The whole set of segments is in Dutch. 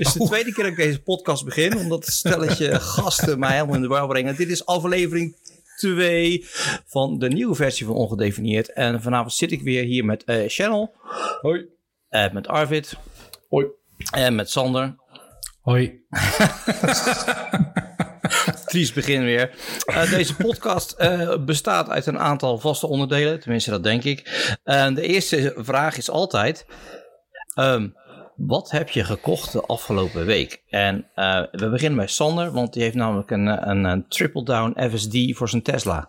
Het is de tweede keer dat ik deze podcast begin, omdat het stelletje gasten mij helemaal in de war brengen. Dit is aflevering 2 van de nieuwe versie van Ongedefinieerd. En vanavond zit ik weer hier met eh Channel, Hoi. eh, met Arvid Hoi. en met Sander. Hoi. Triest begin weer. Eh, deze podcast bestaat uit een aantal vaste onderdelen, tenminste dat denk ik. De eerste vraag is altijd: ehm, wat heb je gekocht de afgelopen week? En eh, we beginnen bij Sander, want die heeft namelijk een, een, een triple down FSD voor zijn Tesla.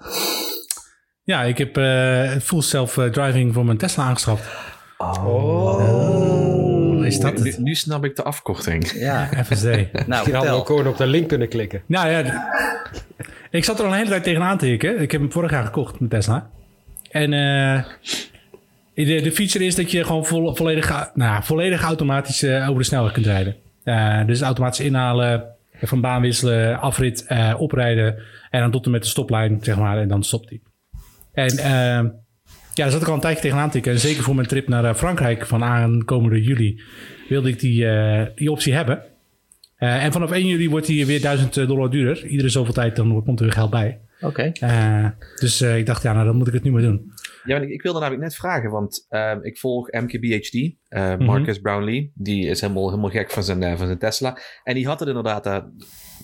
Ja, ik heb eh full self-driving voor mijn Tesla aangeschaft. Oh. Is dat nu, het? nu snap ik de afkorting. Ja, FSD. nou Je had wel gewoon op de link kunnen klikken. nou ja, ik zat er al een hele tijd tegenaan te hikken. Ik heb hem vorig jaar gekocht, mijn Tesla. En eh, de, de feature is dat je gewoon vol- volledig, nou, volledig automatisch eh, over de snelweg kunt rijden. Eh, dus automatisch inhalen, van baan wisselen, afrit, eh, oprijden. En dan tot en met de stoplijn, zeg maar. En dan stopt hij. En eh, ja, daar zat ik al een tijdje tegenaan te tikken. En zeker voor mijn trip naar Frankrijk van aankomende juli wilde ik die, die optie hebben. En vanaf 1 juli wordt die weer 1000 dollar duurder. Iedere zoveel tijd dan komt er weer geld bij. Oké. Dus ik dacht, ja, nou dan moet ik het nu maar doen. Ja, maar ik, ik wilde namelijk net vragen, want ehm, ik volg MKBHD, eh, Mhm. Marcus Brownlee. Die is helemaal, helemaal gek van zijn, eh, van zijn Tesla. En die had het inderdaad daar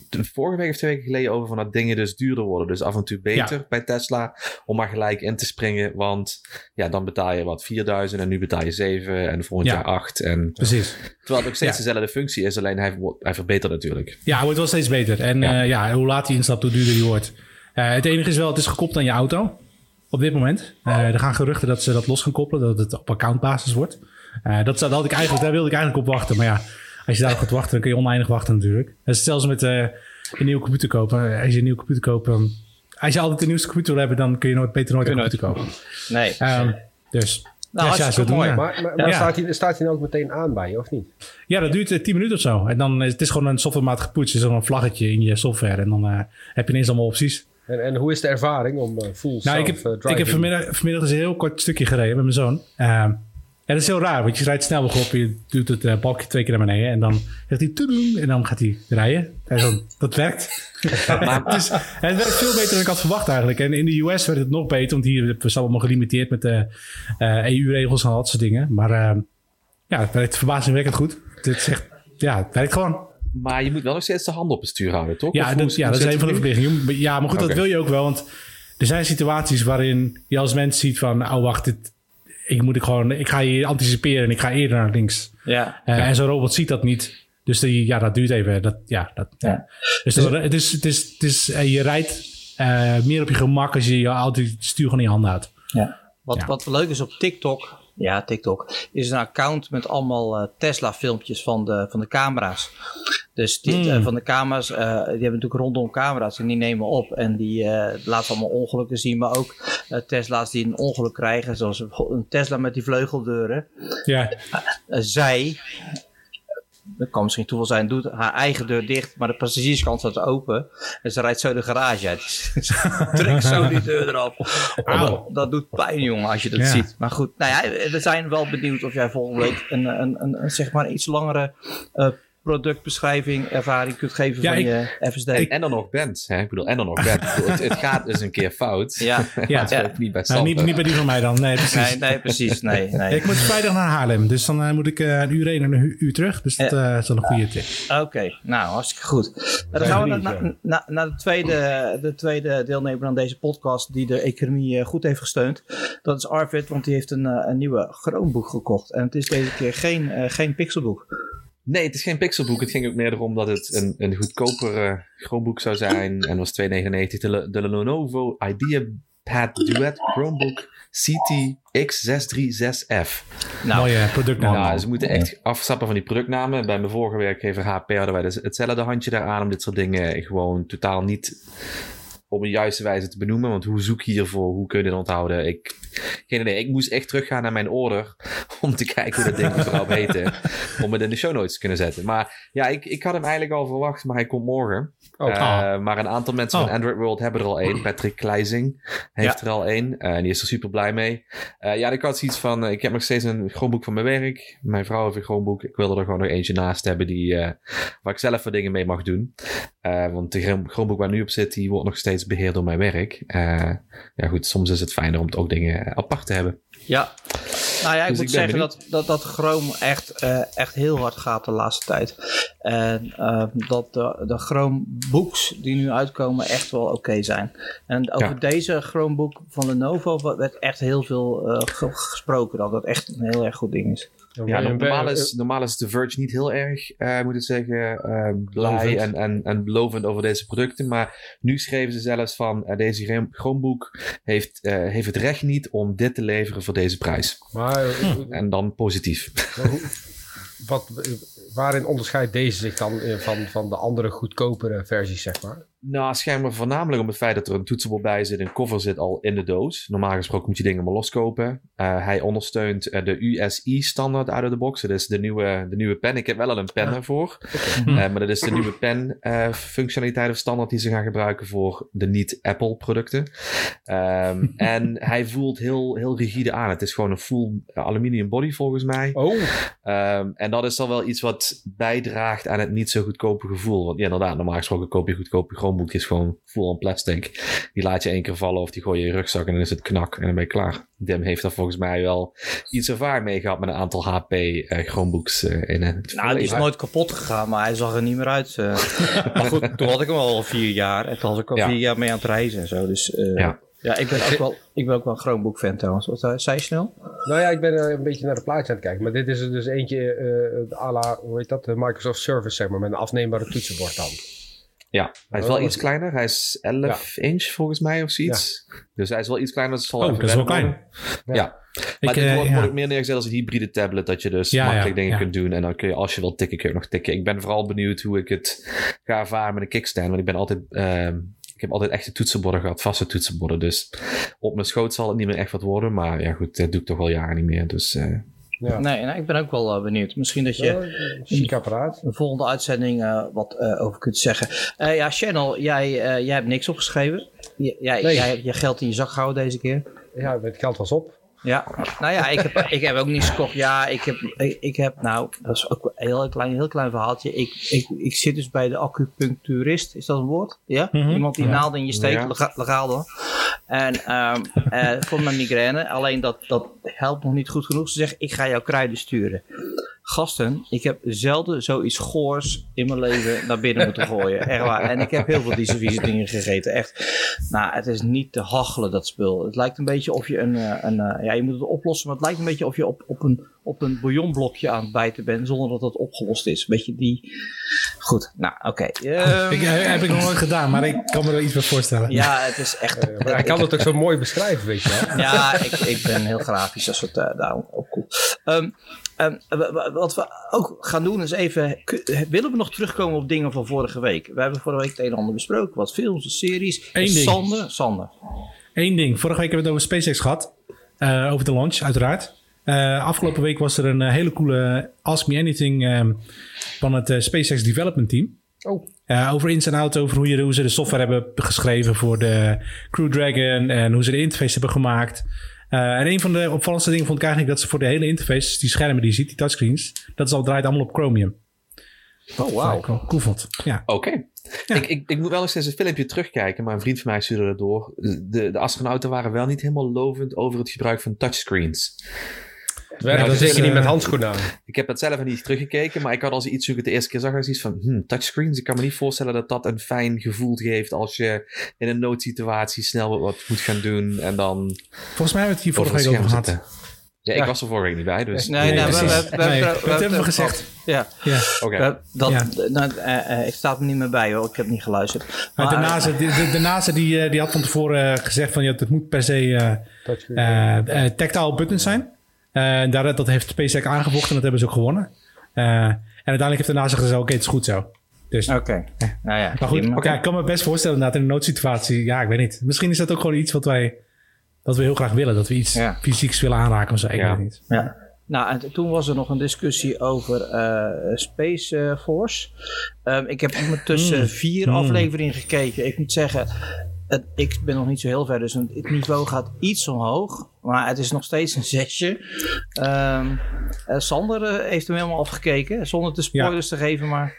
de vorige week of twee weken geleden over van dat dingen dus duurder worden. Dus af en toe beter bij Tesla om maar gelijk in te springen. Want ja, dan betaal je wat 4000 en nu betaal je 7 en volgend Ja. jaar 8. En, Precies. terwijl het ook steeds Ja. dezelfde functie is, alleen hij, hij verbetert natuurlijk. Ja, het wordt wel steeds beter. En Ja. hoe laat hij instapt, hoe duurder die wordt. Eh, het enige is wel, het is gekoppeld aan je auto. Op dit moment. Eh, er gaan geruchten dat ze dat los gaan koppelen. Dat het op accountbasis wordt. Eh, dat, had ik eigenlijk, daar wilde ik eigenlijk op wachten. Maar ja, als je daarop gaat wachten, dan kun je oneindig wachten natuurlijk. Dat is zelfs met eh, een nieuwe computer kopen. Als je een nieuwe computer koopt. Als je altijd de nieuwste computer wil hebben, dan kun je nooit, beter nooit een computer kopen. Nee. Ehm, dus... nou, ja, ja, mooi. ja. Maar, maar, staat, hij, staat hij dan ook meteen aan bij je, of niet? Ja, dat duurt eh, 10 minuten of zo. En dan is het is gewoon een softwarematig poets. Er is dan een vlaggetje in je software. En dan heb je ineens allemaal opties. En, en hoe is de ervaring om eh, full Nou, ik heb, self-driving... ik heb vanmiddag, vanmiddag dus een heel kort stukje gereden met mijn zoon. Ehm, en dat is heel raar, want je rijdt snel op. Je doet het eh, balkje twee keer naar beneden. En dan zegt hij toedoen. En dan gaat hij rijden. En dan, dat werkt. Maar- het, werkt veel beter dan ik had verwacht eigenlijk. En in de US werkt het nog beter. Want hier we zijn allemaal gelimiteerd met de EU-regels en al dat soort dingen. Maar ehm, ja, het werkt verbazingwekkend goed. Het, echt, ja, het werkt gewoon. Maar je moet wel nog steeds de hand op het stuur houden, toch? Ja, dat, ja, dat is een van de verplichtingen. Ja, maar goed, dat wil je ook wel. Want er zijn situaties waarin je als mens ziet van... oh, wacht, dit, ik, moet ik, gewoon, ik ga hier anticiperen en ik ga eerder naar links. Ja. Eh, En zo'n robot ziet dat niet. Dus die, ja, dat duurt even. Dat, ja, dat, ja. Dus dat- het is, het is, het is, eh, je rijdt eh, meer op je gemak als je je auto het stuur gewoon in je handen houdt. Ja. Wat, Ja. wat leuk is op TikTok, ja, TikTok, is een account met allemaal eh, Tesla-filmpjes van de, van de camera's. Dus dit, Hmm. eh, van de camera's, eh, die hebben natuurlijk rondom camera's en die nemen op en die laten allemaal ongelukken zien. Maar ook Tesla's die een ongeluk krijgen, zoals een Tesla met die vleugeldeuren. Ja, zij, dat kan misschien toeval zijn, doet haar eigen deur dicht, maar de passagierskant staat open. En ze rijdt zo de garage uit. Ze Drukt zo die deur eraf. Auw. Dat, doet pijn, jongen, als je dat Ja. ziet. Maar goed, nou ja, we zijn wel benieuwd of jij volgende week een, een, een, een, zeg maar iets langere eh, productbeschrijving, ervaring kunt geven Ja, van ik- je FSD. En dan nog bent. Hè? Ik bedoel, en dan nog bent. Het, het gaat dus een keer fout. ja, Ja. Het niet bij nou, niet, bij die van mij dan. Nee, precies. nee, nee, precies. Nee, nee. Ik moet vrijdag naar Haarlem. Dus dan eh, moet ik eh, een uur heen en een uur terug. Dus dat eh, is wel een goede tip. Oké, nou hartstikke goed. Dan gaan we naar, naar, naar- naar de, tweede, de tweede deelnemer aan deze podcast die de economie goed heeft gesteund. Dat is Arvid, want die heeft een, een nieuwe Chromebook gekocht. En het is deze keer geen, eh, geen pixelboek. Nee, het is geen pixelboek. Het ging ook meer erom dat het een, een goedkoper eh Chromebook zou zijn. En was 2,99. De, de Lenovo IdeaPad Duet Chromebook CT X636F. Nou, Mooie productnaam. Ja, ze moeten echt afstappen van die productnamen. Bij mijn vorige werkgever HP hadden wij dus hetzelfde handje daaraan om dit soort dingen gewoon totaal niet op een juiste wijze te benoemen. Want hoe zoek je hiervoor? Hoe kun je dit onthouden? Ik, geen idee. Ik moest echt teruggaan naar mijn order. om te kijken hoe dat ding überhaupt heette. Om het in de show notes te kunnen zetten. Maar ja, ik, ik had hem eigenlijk al verwacht, maar hij komt morgen. Oh. Eh, Ah. Maar een aantal mensen Oh. van Android World hebben er al één. Patrick Kleizing heeft er al één. Eh, en die is er super blij mee. Eh, ja, ik had zoiets van, eh, ik heb nog steeds een Chromebook van mijn werk. Mijn vrouw heeft een Chromebook. Ik wilde er gewoon nog eentje naast hebben die, eh, waar ik zelf wat dingen mee mag doen. Eh, want de Chromebook waar nu op zit, die wordt nog steeds beheerd door mijn werk. Eh, ja goed, soms is het fijner om het ook dingen apart te hebben. Ja. Nou ja, ik Dus moet ik zeggen benieuwd. dat, dat, dat Chrome echt, eh, echt heel hard gaat de laatste tijd. En eh, dat de, de Chromebooks die nu uitkomen echt wel oké zijn. En over Ja. deze Chromebook van Lenovo werd echt heel veel eh, ge- gesproken. Dat het echt een heel erg goed ding is. Ja, normaal is, normaal is The Verge niet heel erg, eh moet ik zeggen, eh, blij en, en, en lovend over deze producten. Maar nu schreven ze zelfs van, eh, deze Chrome- Chromebook heeft, eh, heeft het recht niet om dit te leveren voor deze prijs. Maar eh, En dan positief. maar hoe- wat, eh, waarin onderscheidt deze zich dan eh, van, van de andere goedkopere versies, zeg maar? Nou, schijnbaar voornamelijk om het feit dat er een toetsenbord bij zit, een cover zit al in de doos. Normaal gesproken moet je dingen maar loskopen. Eh, hij ondersteunt eh, de USI-standaard out of the box. Dat is de nieuwe, de nieuwe pen. Ik heb wel al een pen ervoor. Eh, maar dat is de nieuwe pen-functionaliteit of standaard die ze gaan gebruiken voor de niet-Apple-producten. Ehm, en hij voelt heel, heel rigide aan. Het is gewoon een full aluminium body volgens mij. Oh, Ehm, en dat is dan wel iets wat bijdraagt aan het niet zo goedkope gevoel. Want ja, inderdaad, normaal gesproken koop je goedkope Chromebook. Is gewoon full on plastic. Die laat je één keer vallen of die gooi je in je rugzak en dan is het knak en dan ben je klaar. Dim heeft daar volgens mij wel iets ervaring mee gehad met een aantal HP eh, Chromebooks eh, in het Nou, die is nooit kapot gegaan, maar hij zag er niet meer uit. eh. maar goed, toen had ik hem al vier jaar. En toen was ik al Ja. vier jaar mee aan het reizen en zo. Dus eh, Ja. ja. ik ben ook wel, ik ben ook wel een Chromebook fan trouwens. Wat zei je snel? nou ja, ik ben een beetje naar de plaatje aan het kijken. Maar dit is er dus eentje eh à la, hoe heet dat, de Microsoft Service, zeg maar, met een afneembare toetsenbord dan. Ja, hij is Oh, wel iets kleiner. Hij is 11 inch volgens mij of zoiets. Dus hij is wel iets kleiner. Dus Oh, dat is wel klein. Ja. Ja. Maar Ik, dit eh, wordt, ja. wordt ook meer neergezet als een hybride tablet. Dat je dus Ja, makkelijk ja, dingen ja. kunt doen. En dan kun je, als je wilt tikken, kun je nog tikken. Ik ben vooral benieuwd hoe ik het ga ervaren met een kickstand. Want ik ben altijd... ehm, ik heb altijd echte toetsenborden gehad, vaste toetsenborden. Dus op mijn schoot zal het niet meer echt wat worden. Maar ja, goed, dat doe ik toch al jaren niet meer. Dus eh, Ja. Nee, nee, ik ben ook wel eh, benieuwd. Misschien dat je Ja, chic apparaat. de volgende uitzending eh, wat eh, over kunt zeggen. Eh, ja, Channel, jij, eh, jij hebt niks opgeschreven. J- jij, Nee. jij hebt je geld in je zak gehouden deze keer. Ja, het geld was op. Ja, nou ja, ik heb, ik heb ook niets gekocht. Ja, ik heb, ik, ik heb nou, dat is ook een heel klein, heel klein verhaaltje. Ik, ik, ik zit dus bij de acupuncturist, is dat een woord? Ja? Mhm. Iemand die Ja. naalden in je steekt, Ja. legaal dan. En ehm, eh, voor mijn migraine, alleen dat, dat helpt nog niet goed genoeg. Ze zegt, ik ga jou kruiden sturen. Gasten, ik heb zelden zoiets goors in mijn leven naar binnen moeten gooien. Echt waar. En ik heb heel veel deze vieze dingen gegeten. Echt. Nou, het is niet te hachelen, dat spul. Het lijkt een beetje of je een... eh, een eh, ja, je moet het oplossen, maar het lijkt een beetje of je op, op, een, op een bouillonblokje aan het bijten bent... zonder dat het opgelost is. Beetje die... Goed, nou, oké. Ehm, Ik, eh, heb ik nog nooit gedaan, maar ik kan me er iets bij voorstellen. ja, het is echt... Maar hij kan het ook zo mooi beschrijven, weet je wel. Ja, ik, ik ben heel grafisch als het daarom op komt. Ehm, wat we ook gaan doen is even... Willen we nog terugkomen op dingen van vorige week? We hebben vorige week het een en ander besproken. Wat films en series. Eén ding. Sander, Sander. Eén ding. Vorige week hebben we het over SpaceX gehad. Eh, over de launch, uiteraard. Eh, afgelopen week was er een eh, hele coole Ask Me Anything ehm, van het SpaceX Development Team. Oh, Eh, over ins en outs, over hoe, je, hoe ze de software hebben geschreven voor de Crew Dragon en hoe ze de interface hebben gemaakt. Eh, en een van de opvallendste dingen vond ik eigenlijk dat ze voor de hele interface, die schermen die je ziet, die touchscreens, dat is al draait allemaal op Chromium. Oh, wel cool vond. Ja. Oké. Ik, ik, ik moet wel eens eens een filmpje terugkijken, maar een vriend van mij stuurde dat door. De, de astronauten waren wel niet helemaal lovend over het gebruik van touchscreens. Het werkt dat zeker niet met eh, handschoenen aan. Ik heb dat zelf niet teruggekeken, maar ik had als iets het de eerste keer zag, als iets van hmm, touchscreens. Ik kan me niet voorstellen dat dat een fijn gevoel geeft als je in een noodsituatie snel wat moet gaan doen en dan Volgens mij hebben we het hier vorige week het over gehad. Ja, ik Ja. was er vorige week niet bij, dus... Nee, nee, we, we, precies. we, we, Nee, we- dat we- hebben we gezegd. Ja, Ja. Oké. Ja. nou, eh, eh, ik sta er niet meer bij hoor. Ik heb niet geluisterd. Maar de Maar, NASA, de, de, de NASA die, eh, die had van tevoren eh, gezegd van ja, het moet per se eh, eh, eh, tactile buttons zijn. Eh, en daar, dat heeft SpaceX aangevochten en dat hebben ze ook gewonnen. Eh, en uiteindelijk heeft de NASA gezegd, oké, het is goed zo. Dus, Oké. Nou ja, maar goed, ja, ik kan me best voorstellen inderdaad in een noodsituatie. Ja, ik weet niet. Misschien is dat ook gewoon iets wat wij, dat we heel graag willen. Dat we iets Ja. fysieks willen aanraken of zo. Ik Ja. weet het niet. Ja. nou, en toen was er nog een discussie over eh, Space Force. Ehm, ik heb ondertussen Mm. vier Mm. afleveringen gekeken. Ik moet zeggen, het, ik ben nog niet zo heel ver, dus het niveau gaat iets omhoog. Maar het is nog steeds een zesje. Ehm, eh, Sander eh, heeft hem helemaal afgekeken, zonder te spoilers te geven, maar...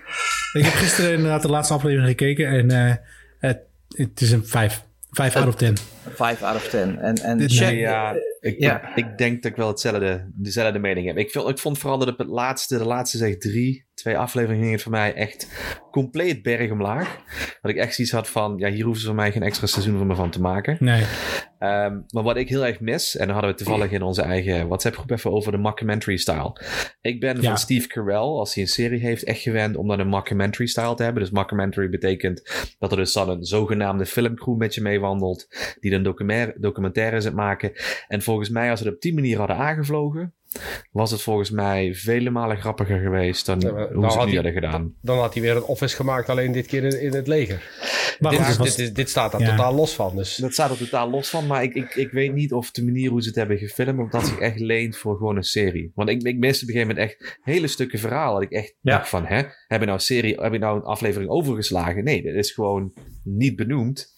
Ik heb gisteren inderdaad de laatste aflevering gekeken en eh, het, het is een 5. 5 out of 10. 5 out of 10. En, en Dit- check, Nee, ja, ik, Ja. ik denk dat ik wel hetzelfde, dezelfde mening heb. Ik, vond- ik vond vooral dat op het laatste, de laatste zeg drie, twee afleveringen ging het voor mij echt compleet berg omlaag. Dat ik echt zoiets had van, ja, hier hoeven ze voor mij geen extra seizoen voor me van te maken. Nee. Ehm, maar wat ik heel erg mis, en daar hadden we toevallig in onze eigen WhatsApp-groep even over de mockumentary-style. Ik ben Ja. van Steve Carell, als hij een serie heeft, echt gewend om dan een mockumentary-style te hebben. Dus mockumentary betekent dat er dus dan een zogenaamde filmcrew met je meewandelt, die dan documentaire, documentaires aan het maken. En volgens mij, als we het op die manier hadden aangevlogen, was het volgens mij vele malen grappiger geweest dan Ja, hoe dan ze het nu hadden gedaan. Dan had hij weer een office gemaakt, alleen dit keer in, in het leger. Maar dit, was- dit, dit staat daar Ja. totaal los van. Dus Dat staat er totaal los van, maar ik, ik, ik weet niet of de manier hoe ze het hebben gefilmd, of dat zich echt leent voor gewoon een serie. Want ik, ik miste op een gegeven moment echt hele stukken verhaal. Dat ik echt Ja. dacht van, hè, heb je nou een serie, heb je nou een aflevering overgeslagen? Nee, dit is gewoon niet benoemd.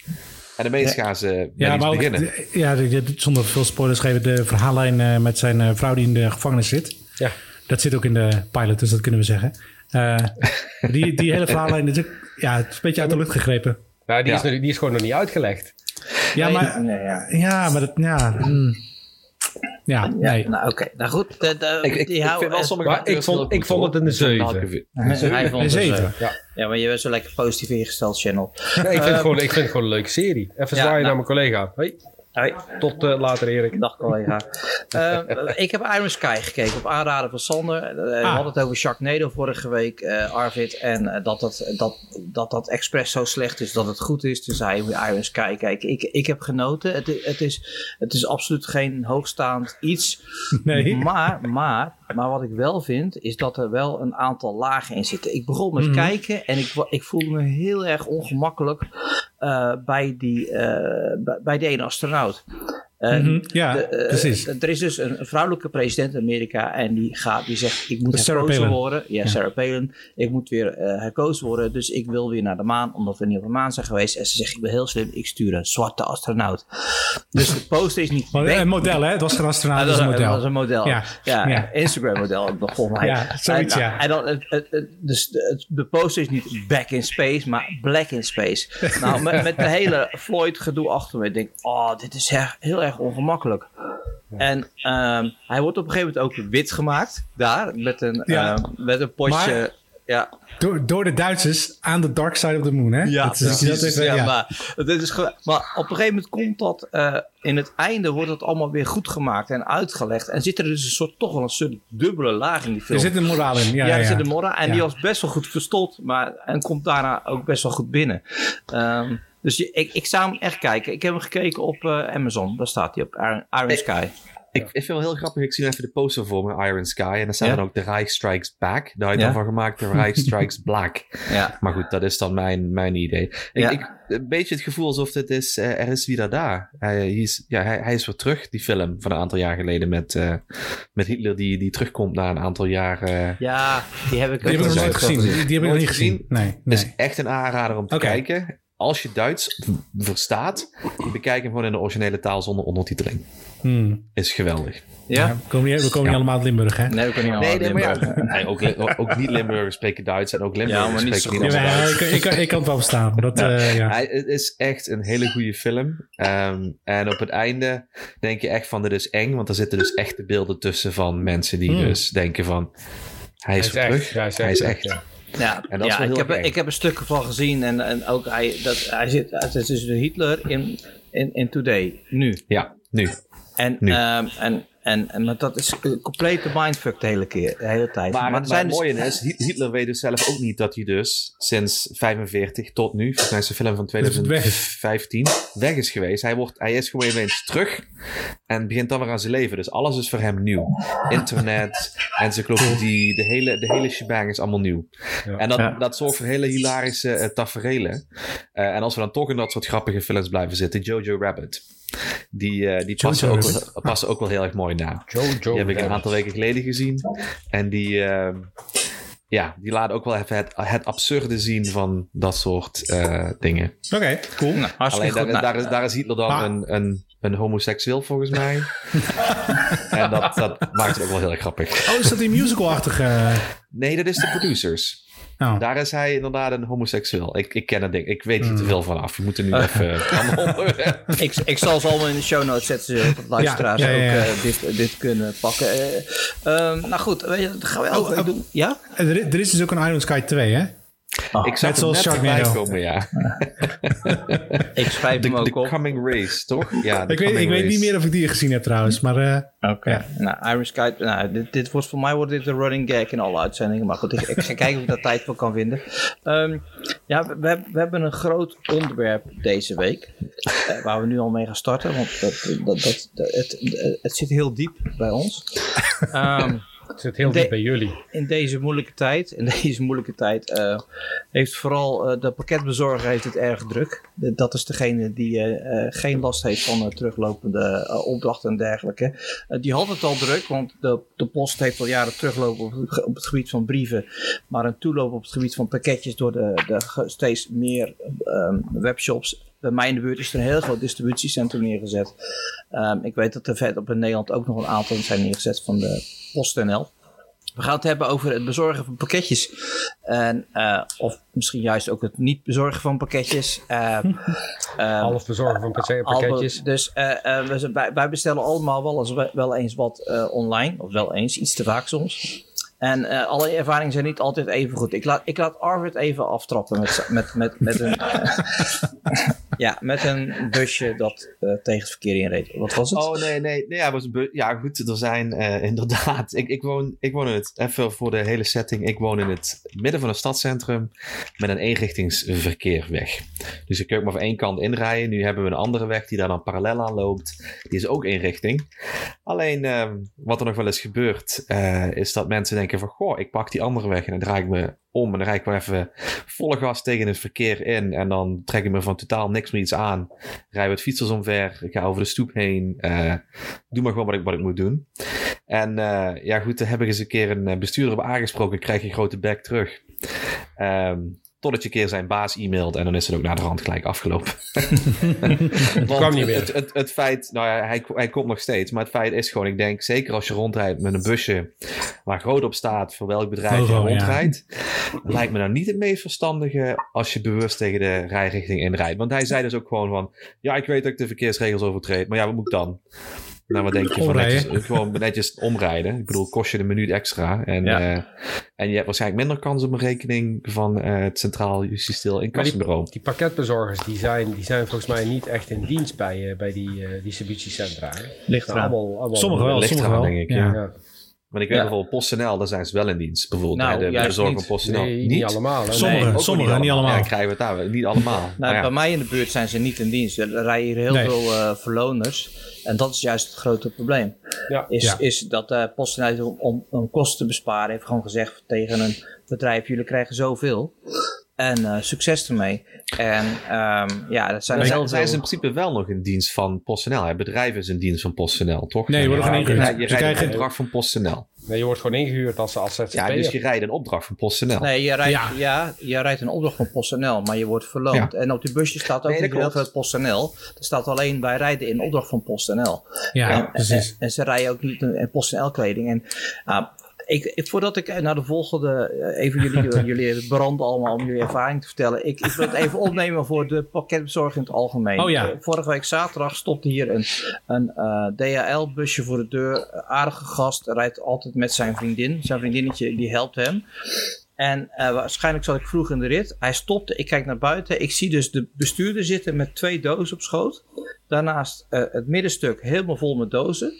En de meest gaan ze met Ja, iets maar ook, beginnen. de- ja, de- de- zonder veel spoilers geven, de verhaallijn eh, met zijn eh, vrouw die in de gevangenis zit. Ja. Dat zit ook in de pilot, dus dat kunnen we zeggen. Eh, die, die hele verhaallijn is ook, ja, het is een beetje uit de lucht gegrepen. nou, die, Ja. is, die is gewoon nog niet uitgelegd. Ja, Nee, maar, nee, ja. ja, maar dat, ja, mm. Ja, Ja, nee. nou oké. Nou goed. De, de, Ik, ik, die ik vind wel sommige Maar ik vond- ik vond het een zeven. Malkovich. Hij vond Een het, zeven. eh, Ja. Ja, maar je bent zo lekker positief ingesteld, Channel. Nee, ik, vind het gewoon, ik vind het gewoon een leuke serie. Even Ja, zwaaien nou. naar mijn collega. Hey, Hoi. tot eh, later Erik. Dag collega. Eh, ik heb Iron Sky gekeken op aanraden van Sander. We Ah. hadden het over Sharknado vorige week, Arvid. En dat, dat, dat, dat dat expres zo slecht is dat het goed is. Dus hij moet Iron Sky kijken. Ik, ik heb genoten. Het, het, is, het is absoluut geen hoogstaand iets. Nee. Maar, maar, maar wat ik wel vind, is dat er wel een aantal lagen in zitten. Ik begon met Mhm. kijken en ik, ik voelde me heel erg ongemakkelijk eh, bij, die, eh, bij, bij die ene astronaut. Eh, Mhm, ja, de, eh, precies. Er is dus een, vrouwelijke president in Amerika en die gaat, die zegt, ik moet herkozen Palin. worden. Ja, Sarah Palin. Ik moet weer eh, herkozen worden, dus ik wil weer naar de maan, omdat we niet op de maan zijn geweest. En ze zegt, ik ben heel slim, ik stuur een zwarte astronaut. Dus de poster is niet... Maar, Een model, hè? Het was geen astronaut, Ah, het was een model. Dat was een model. Ja, Ja, ja. Instagram model ook nog volgens mij. Ja, zoiets, en, ja. En dan, het, het, het- dus de, poster is niet back in space, maar black in space. nou, met, met de hele Floyd gedoe achter me. Ik denk, oh, dit is heel, heel erg ongemakkelijk. En ehm, hij wordt op een gegeven moment ook wit gemaakt. Daar, met een, Ja. ehm, met een potje... Maar- ja, Door, door de Duitsers aan de dark side of the moon, hè? ja, Dat is- dat ja. Maar, is maar op een gegeven moment komt dat... eh, in het einde wordt het allemaal weer goed gemaakt en uitgelegd. En zit er dus een soort, toch wel een soort dubbele laag in die film. Er zit een moraal in. Ja, Ja, ja, er zit een mora. En Ja. die was best wel goed verstopt. Maar, en komt daarna ook best wel goed binnen. Ehm, dus je, ik, ik zou hem echt kijken. Ik heb hem gekeken op eh, Amazon. Daar staat hij op. Iron, Iron Sky. Ik, ik vind het wel heel grappig. Ik zie even de poster voor me, Iron Sky. En daar staat Ja. dan ook The Reich Strikes Back. Daar had ik Ja. dan van gemaakt, The Reich Strikes Black. Ja. Maar goed, dat is dan mijn, mijn idee. Ik, Ja. ik, een beetje het gevoel alsof het is, eh, er is wieder daar. Hij, hij is, ja, hij, hij is weer terug, die film van een aantal jaar geleden met, eh, met Hitler die, die terugkomt na een aantal jaar. eh ja, die heb ik heb nog nooit gezien. Die, die heb ik nog niet gezien. gezien? Nee, Het is nee. echt een aanrader om te kijken. Als je Duits verstaat, bekijk hem gewoon in de originele taal zonder ondertiteling. Hmm. Is geweldig. Ja? Ja, we komen niet, we komen niet allemaal uit Limburg, hè? Nee, we kunnen niet Nee, allemaal nee, maar Limburg. ja. Nee, ook, ook niet Limburgers spreken Duits en ook Ja, Limburgers maar niet spreken niet Duits. ik, ik, kan- ik kan het wel verstaan. maar Dat, eh, ja. Hij- het is echt een hele goede film. Ehm, en op het einde denk je echt van dit is eng, want er zitten dus echte beelden tussen van mensen die Hmm. dus denken van hij is, terug. Ja, hij is hij echt, is echt. Ja. Ja, En dat is ja wel ik, heb, ik heb er stukken van gezien. En, en ook hij, dat, hij zit, het is dus Hitler in, in, in Today, nu. Ja, nu. En, Nu. ehm, en, en, en maar dat is een complete mindfuck de hele, keer, de hele tijd. Maar, er het dus- mooie is, Hi- Hitler weet dus zelf ook niet dat hij dus sinds 45 tot nu, volgens mij is de film van weg is. 2015, weg is geweest. Hij, wordt, hij is gewoon ineens terug. En begint dan weer aan zijn leven. Dus alles is voor hem nieuw. Internet, encyclopedie, de hele, de hele shebang is allemaal nieuw. Ja. En dat, Ja. dat zorgt voor hele hilarische uh, taferelen. Uh, en als we dan toch in dat soort grappige films blijven zitten, Jojo Rabbit. Die, uh, die passen, ook, wel- passen ook wel heel erg mooi na. Jojo. Die heb ik een aantal weken geleden gezien. En die, ehm, ja, die laten ook wel even het, het absurde zien van dat soort eh, dingen. Oké, cool. Nou, Alleen daar, goed. Nou, daar, is, daar is Hitler dan Maar- een, een, een homoseksueel volgens mij. en dat, dat maakt het ook wel heel erg grappig. Oh, is dat die musical-achtige... Nee, dat is de producers. Oh. Daar is hij inderdaad een homoseksueel. Ik, ik ken het ding. Ik weet Hmm. hier te veel van af. Je moet er nu even aan onderwerp. ik, ik zal ze allemaal in de show notes zetten, zodat de luisteraars Ja, ja, ja, ja. ook eh, dit, dit kunnen pakken. Eh, ehm, nou goed, weet je, dat gaan we elke Oh, oh. doen. Ja? En Er, er is dus ook een Iron Sky 2, hè? Ik zag Net zoals net Sharknado. komen, ja. Ik schrijf De, hem ook de op. coming race, toch? Ja, Ik weet, ik weet niet meer of ik die gezien heb trouwens, maar... eh, Oké. Ja. Nou, Iron Sky, nou, dit, dit wordt voor mij wordt dit een running gag in alle uitzendingen. Maar goed, ik, ik ga kijken of ik daar tijd voor kan vinden. Ehm, ja, we, we, we hebben een groot onderwerp deze week. eh, waar we nu al mee gaan starten. Want dat, dat, dat, dat- het, het zit heel diep bij ons. Ehm, Het zit heel diep bij jullie. in deze moeilijke tijd, in deze moeilijke tijd, eh, heeft vooral eh, de pakketbezorger heeft het erg druk. Dat is degene die eh, geen last heeft van teruglopende opdrachten en dergelijke. Die had het al druk, want de, de post heeft al jaren teruglopen op, het ge- op het gebied van brieven, maar een toeloop op het gebied van pakketjes door de, de steeds meer ehm, webshops. Bij mij in de buurt is er een heel groot distributiecentrum neergezet. Ehm, ik weet dat er vet op in Nederland ook nog een aantal zijn neergezet van de PostNL. We gaan het hebben over het bezorgen van pakketjes. En, eh, of misschien juist ook het niet bezorgen van pakketjes. Eh, eh, Half bezorgen van pakketjes. Dus eh, eh, we wij, wij bestellen allemaal wel eens, wel eens wat online. Of wel eens, iets te vaak soms. En alle ervaringen zijn niet altijd even goed. Ik laat, ik laat Arvid even aftrappen met, met, met, met, een, ja, met een busje dat eh, tegen het verkeer inreed. Wat was het? Oh nee, nee, nee ja, was een ja, goed. Er zijn eh, inderdaad. Ik, ik, woon, ik woon in het, even voor de hele setting. Ik woon in het midden van een stadscentrum met een eenrichtingsverkeerweg. Dus je kunt maar van één kant inrijden. Nu hebben we een andere weg die daar dan parallel aan loopt. Die is ook één richting. Alleen ehm, wat er nog wel eens gebeurt, eh, is dat mensen denken van goh, ik pak die andere weg en dan draai ik me om en dan rijd ik wel even volle gas tegen het verkeer in en dan trek ik me van totaal niks meer iets aan. Rij wat fietsers omver, ik ga over de stoep heen, eh, doe maar gewoon wat ik, wat ik moet doen. En eh, ja goed, daar heb ik eens een keer een eh, bestuurder op aangesproken, krijg je grote bek terug. Ehm, Totdat je een keer zijn baas e-mailt en dan is het ook naar de rand gelijk afgelopen. Kwam niet meer. Het, het, het feit, nou ja, hij, hij komt nog steeds, maar het feit is gewoon, ik denk zeker als je rondrijdt met een busje waar groot op staat voor welk bedrijf je ja. rondrijdt, lijkt me nou niet het meest verstandige als je bewust tegen de rijrichting inrijdt. Want hij zei dus ook gewoon van, ja, ik weet dat ik de verkeersregels overtreed, maar ja, wat moet ik dan? Nou, wat denk je van netjes, gewoon netjes omrijden? Ik bedoel, kost je een minuut extra. En, Ja. eh, en je hebt waarschijnlijk minder kans op een rekening van eh, het Centraal Justitieel Maar die, Incassobureau. die pakketbezorgers die zijn, die zijn volgens mij niet echt in dienst bij, eh, bij die eh, distributiecentra. Ligt Nou, allemaal, allemaal, Sommige wel, ligt sommige wel. denk ik, ja. Ja. Want ik weet Ja. bijvoorbeeld PostNL, daar zijn ze wel in dienst. Bijvoorbeeld Nou, bij de juist bezorger van niet. PostNL. Nee, niet, allemaal. hè? Sommige, Nee, ook sommige, niet allemaal. Ja, krijgen we het daar. Niet allemaal. Nou, Maar ja. Bij mij in de buurt zijn ze niet in dienst. Er rijden hier heel Nee. veel eh, verloners. En dat is juist het grote probleem. Ja. Is, Ja. is dat de PostNL om, om, om kosten te besparen heeft gewoon gezegd tegen een bedrijf: jullie krijgen zoveel. En eh, succes ermee. En ehm, ja, dat zijn zijn, heel zijn ze in principe wel nog in dienst van PostNL? Het bedrijf is in dienst van PostNL, toch? Nee, je gewoon rijdt- ingehuurd. Je rijdt een opdracht van PostNL. Nee, je wordt gewoon ingehuurd als, als ZZP'er. Ja, dus je rijdt een opdracht van PostNL. Nee, je rijdt, Ja. ja. je rijdt een opdracht van PostNL, maar je wordt verloond. Ja. En op die busje staat ook Nee, niet heel veel PostNL. Er staat alleen wij rijden in opdracht van PostNL. Ja, En- precies. En, en ze rijden ook niet in PostNL kleding. En ah, ik, ik, voordat ik naar de volgende, eh, even jullie, jullie branden allemaal om jullie ervaring te vertellen. Ik, ik wil het even opnemen voor de pakketbezorging in het algemeen. Oh ja. Eh, Vorige week zaterdag stopte hier een, een eh, DHL-busje voor de deur. Aardige gast, rijdt altijd met zijn vriendin. Zijn vriendinnetje die helpt hem. En eh, waarschijnlijk zat ik vroeg in de rit. Hij stopte, ik kijk naar buiten. Ik zie dus de bestuurder zitten met twee dozen op schoot. Daarnaast eh, het middenstuk helemaal vol met dozen.